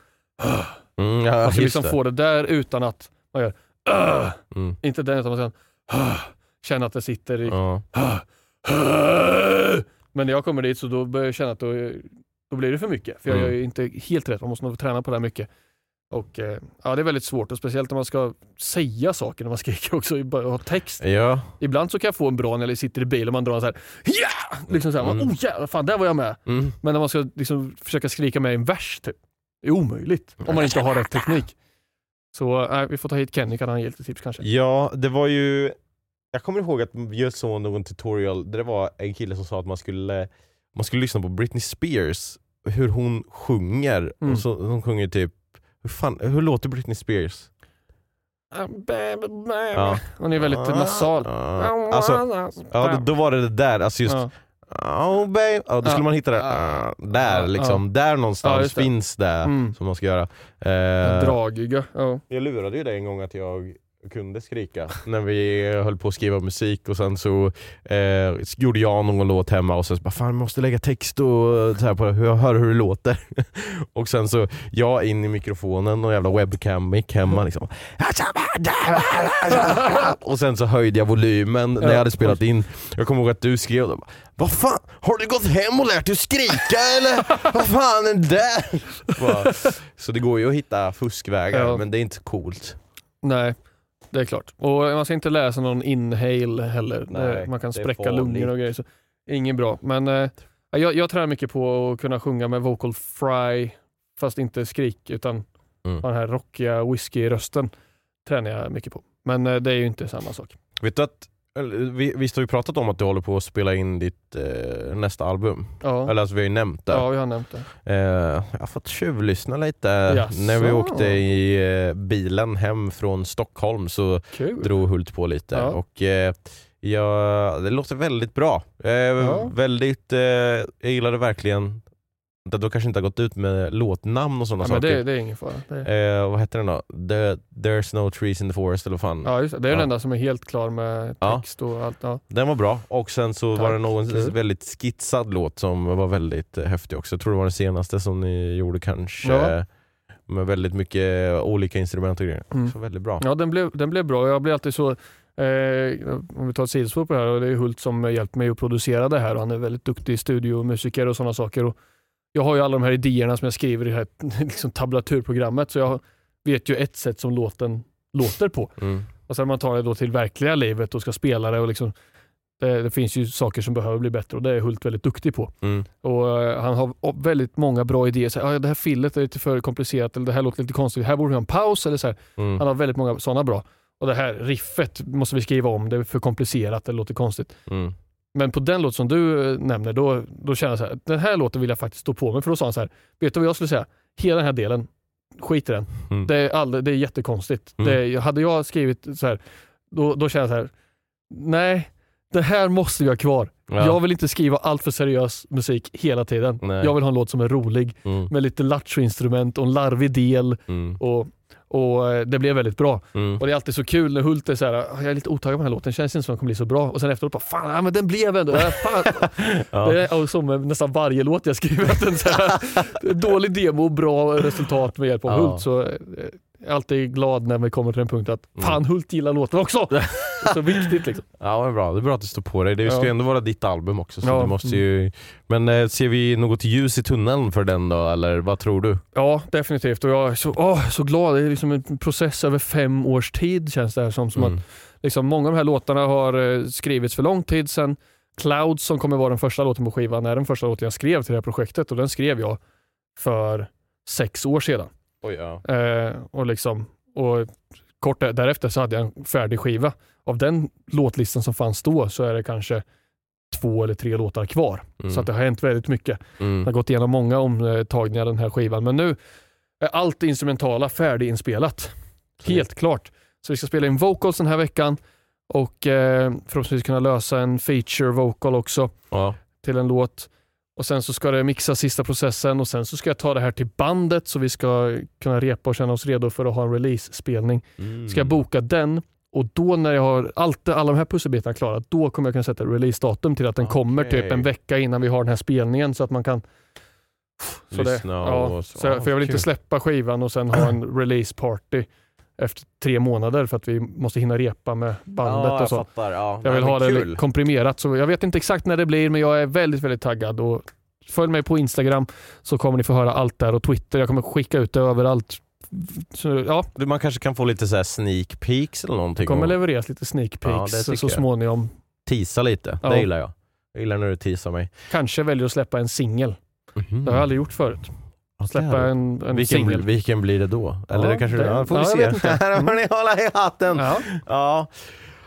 Mm, ja, alltså just liksom det. få det där utan att man gör! Mm. inte den utan man sen känner att det sitter i Ja. Men när jag kommer dit så då börjar jag känna att då, då blir det för mycket. För jag Mm. gör ju inte helt rätt, man måste nog träna på det här mycket. Och eh, ja, det är väldigt svårt och speciellt när man ska säga saker när man skriker också och ha text. Ja, Ibland så kan jag få en bra när jag sitter i bilen och man drar så här ja! Liksom så här, Mm. oh jävlar, fan där var jag med. mm. Men när man ska liksom försöka skrika med en vers typ, det är omöjligt om man inte har rätt teknik. Så äh, vi får ta hit Kenny, kan han ge lite tips kanske? ja, det var ju... Jag kommer ihåg att jag såg någon tutorial där det var en kille som sa att man skulle, man skulle lyssna på Britney Spears, hur hon sjunger. Mm. Och så, hon sjunger typ, hur, fan, hur låter Britney Spears? Ja. Hon är väldigt nasal. Ja, alltså, ja, då, var det det där, alltså just Ja. Oh babe, ja, då skulle Ja. man hitta det, Ja. ah, där liksom, där någonstans det. finns det Mm. som man ska göra. Eh, Dragiga. Ja. jag lurade ju dig en gång att jag kunde skrika när vi höll på att skriva musik och sen så eh, gjorde jag någon låt hemma och sen så bara fan jag måste lägga text och så här på det, jag hör hur det låter. och sen så jag in i mikrofonen och jävla webcam mic hemma liksom. och sen så höjde jag volymen när jag hade spelat in. Jag kommer ihåg att du skrev då, vad fan, har du gått hem och lärt dig skrika eller? Vad fan är det där? Bara, Så det går ju att hitta fuskvägar Ja. men det är inte coolt. Nej, det är klart. Och man ska inte läsa någon inhale heller. Nej, man kan spräcka lungor och grejer. Så inget bra. Men eh, jag, jag tränar mycket på att kunna sjunga med vocal fry, fast inte skrik utan Mm. den här rockiga whisky-rösten. Tränar jag mycket på. Men eh, det är ju inte samma sak. Vet du att, vi, visst har vi pratat om att du håller på att spela in ditt eh, nästa album? Ja, Eller alltså vi har ju nämnt det. ja vi har nämnt det. Eh, jag har fått tjuvlyssna lite. Jaså? När vi åkte i eh, bilen hem från Stockholm så Kul. drog Hult på lite. Ja. Och, eh, ja, det låter väldigt bra. Eh, Väldigt, eh, jag gillade verkligen du kanske inte har gått ut med låtnamn och sådana Ja, men saker. det, det är ingen fara. Är, Eh, vad heter den då? The, there's no trees in the forest eller vad fan? ja, just det. det är Ja. den enda som är helt klar med Ja. text och allt. Ja. Den var bra och sen så var Tack. det någon Kul. väldigt skitsad låt som var väldigt eh, häftig också. Jag tror det var den senaste som ni gjorde kanske. Ja. Med väldigt mycket olika instrument och grejer. Mm. Så väldigt bra. Ja, den blev, den blev bra. Jag blir alltid så, eh, om vi tar ett sidospår på det här, och det är Hult som hjälpt mig att producera det här och han är väldigt duktig studiomusiker och sådana saker. Och jag har ju alla de här idéerna som jag skriver i det här liksom, tablaturprogrammet så jag vet ju ett sätt som låten låter på. Mm. Och sen man tar det då till verkliga livet och ska spela det och liksom det, det finns ju saker som behöver bli bättre och det är Hult väldigt duktig på. Mm. Och eh, Han har väldigt många bra idéer. Så här, "Ah, det här fillet är lite för komplicerat eller det här låter lite konstigt. Här borde vi ha en paus. Eller så här. Mm. Han har väldigt många sådana bra. Och det här riffet måste vi skriva om, det är för komplicerat, det låter konstigt. Mm. Men på den låt som du eh, nämner, då, då känner jag så här, den här låten vill jag faktiskt stå på mig. För då sa han så här, vet du vad jag skulle säga? Hela den här delen, skit i den. Mm. Det, är all, det är jättekonstigt. Mm. Det, hade jag skrivit så här, då, då känner jag så här, nej, det här måste vi ha kvar. Ja. Jag vill inte skriva allt för seriös musik hela tiden. Nej. Jag vill ha en låt som är rolig, Mm. med lite lattjo-instrument och en larvig del. Mm. Och, och eh, det blev väldigt bra. Mm. Och det är alltid så kul när Hult är så här, "Ah, jag är lite otaggad på den här låten, känns inte som den kommer bli så bra. Och sen efteråt bara, fan ja, men den blev ändå, ja, fan. Ja. Det är som med nästan varje låt jag skriver, att den så här, dålig demo och bra resultat med hjälp av Ja. Hult. Så eh, är alltid glad när vi kommer till en punkt att, Mm. fan Hult gillar låten också. Det är så viktigt liksom. Ja, är bra. Det är bra att du står på dig. Det ska ju ändå vara ditt album också. Så Ja. du måste ju... Men eh, ser vi något ljus i tunneln för den då, eller vad tror du? Ja, definitivt. Och jag är så, åh, så glad. Det är liksom en process över fem års tid känns det här som. som Mm. att liksom, Många av de här låtarna har eh, skrivits för lång tid sedan. Clouds som kommer vara den första låten på skivan är den första låten jag skrev till det här projektet och den skrev jag för sex år sedan. Oj, ja. Eh, och, liksom, och kort där- därefter så hade jag en färdig skiva. Av den låtlistan som fanns då så är det kanske två eller tre låtar kvar. Mm. Så att det har hänt väldigt mycket. Jag har Mm. gått igenom många omtagningar den här skivan, men nu är allt instrumentala färdiginspelat. Helt klart. Så vi ska spela in vocals den här veckan och eh, förhoppningsvis kunna lösa en feature vocal också Ja. till en låt. Och Sen så ska det mixa sista processen och sen så ska jag ta det här till bandet så vi ska kunna repa och känna oss redo för att ha en release-spelning. Mm. Ska jag boka den och då när jag har allt, alla de här pusselbitarna klara, då kommer jag kunna sätta release-datum till att den kommer Okej. typ en vecka innan vi har den här spelningen så att man kan så det, Lyssna ja, och så. Ja, för jag vill inte släppa skivan och sen ha en release party efter tre månader för att vi måste hinna repa med bandet ja, och jag så. fattar. Ja. Jag vill Nej, ha det kul. komprimerat så jag vet inte exakt när det blir men jag är väldigt, väldigt taggad och följ mig på Instagram så kommer ni få höra allt där och Twitter. Jag kommer skicka ut det överallt Så, ja, Man kanske kan få lite så här sneak peeks eller någonting. det kommer och levereras lite sneak Ja, peeks tycker så jag. småningom. Teasa lite, Ja. det gillar jag. Jag gillar när du teasar mig. Kanske väljer att släppa en singel. Mhm. Det har jag aldrig gjort förut. Släppa en, en vilken, singel. vilken blir det då? Eller Ja, det kanske det- ja, får vi ja, se. Här får ni hålla i hatten. Ja. Ja.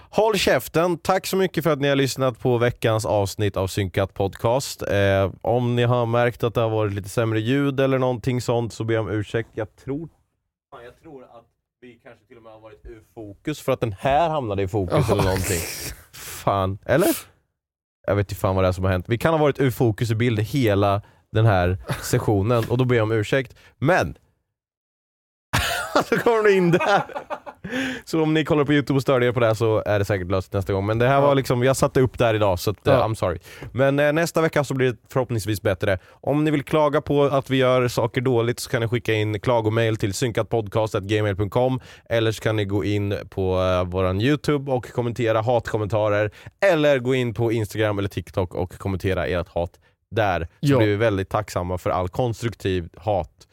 Håll käften. Tack så mycket för att ni har lyssnat på veckans avsnitt av Synkat Podcast. Eh, om ni har märkt att det har varit lite sämre ljud eller någonting sånt så ber jag om ursäkt. Jag tror, fan, jag tror att vi kanske till och med har varit ur fokus för att den här hamnade i fokus eller någonting. Fan, eller? Jag vet inte fan vad det är som har hänt. Vi kan ha varit ur fokus i bild hela den här sessionen och då ber jag om ursäkt. Men så kommer du in där. Så om ni kollar på youtube och stör er på det här så är det säkert löst nästa gång. Men det här var liksom, jag satte upp där idag så att, eh, Ja. I'm sorry. Men eh, nästa vecka så blir det förhoppningsvis bättre. Om ni vill klaga på att vi gör saker dåligt så kan ni skicka in klagomail till synkatpodcast.gmail.com eller så kan ni gå in på eh, våran youtube och kommentera hatkommentarer eller gå in på instagram eller tiktok och kommentera ert hat där. Så Ja. blir vi väldigt tacksamma för all konstruktiv hat.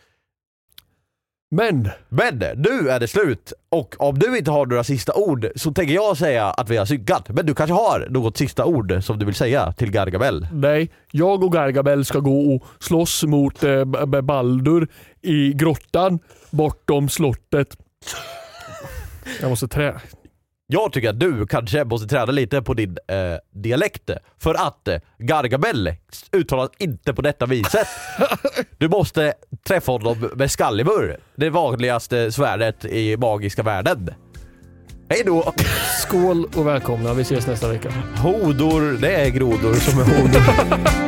Men Men nu är det slut och om du inte har några sista ord så tänker jag säga att vi har synkat. Men du kanske har något sista ord som du vill säga till Gargamel? nej, jag och Gargamel ska gå och slåss mot eh, Baldur i grottan bortom slottet. Jag måste trä. Jag tycker att du kanske måste träna lite på din eh, dialekt för att eh, Gargamel uttalas inte på detta viset. Du måste träffa honom med Skallivur, det vanligaste svärdet i magiska världen. Hej då! Skål och välkomna. Vi ses nästa vecka. Hodor, det är grodor som är hodor.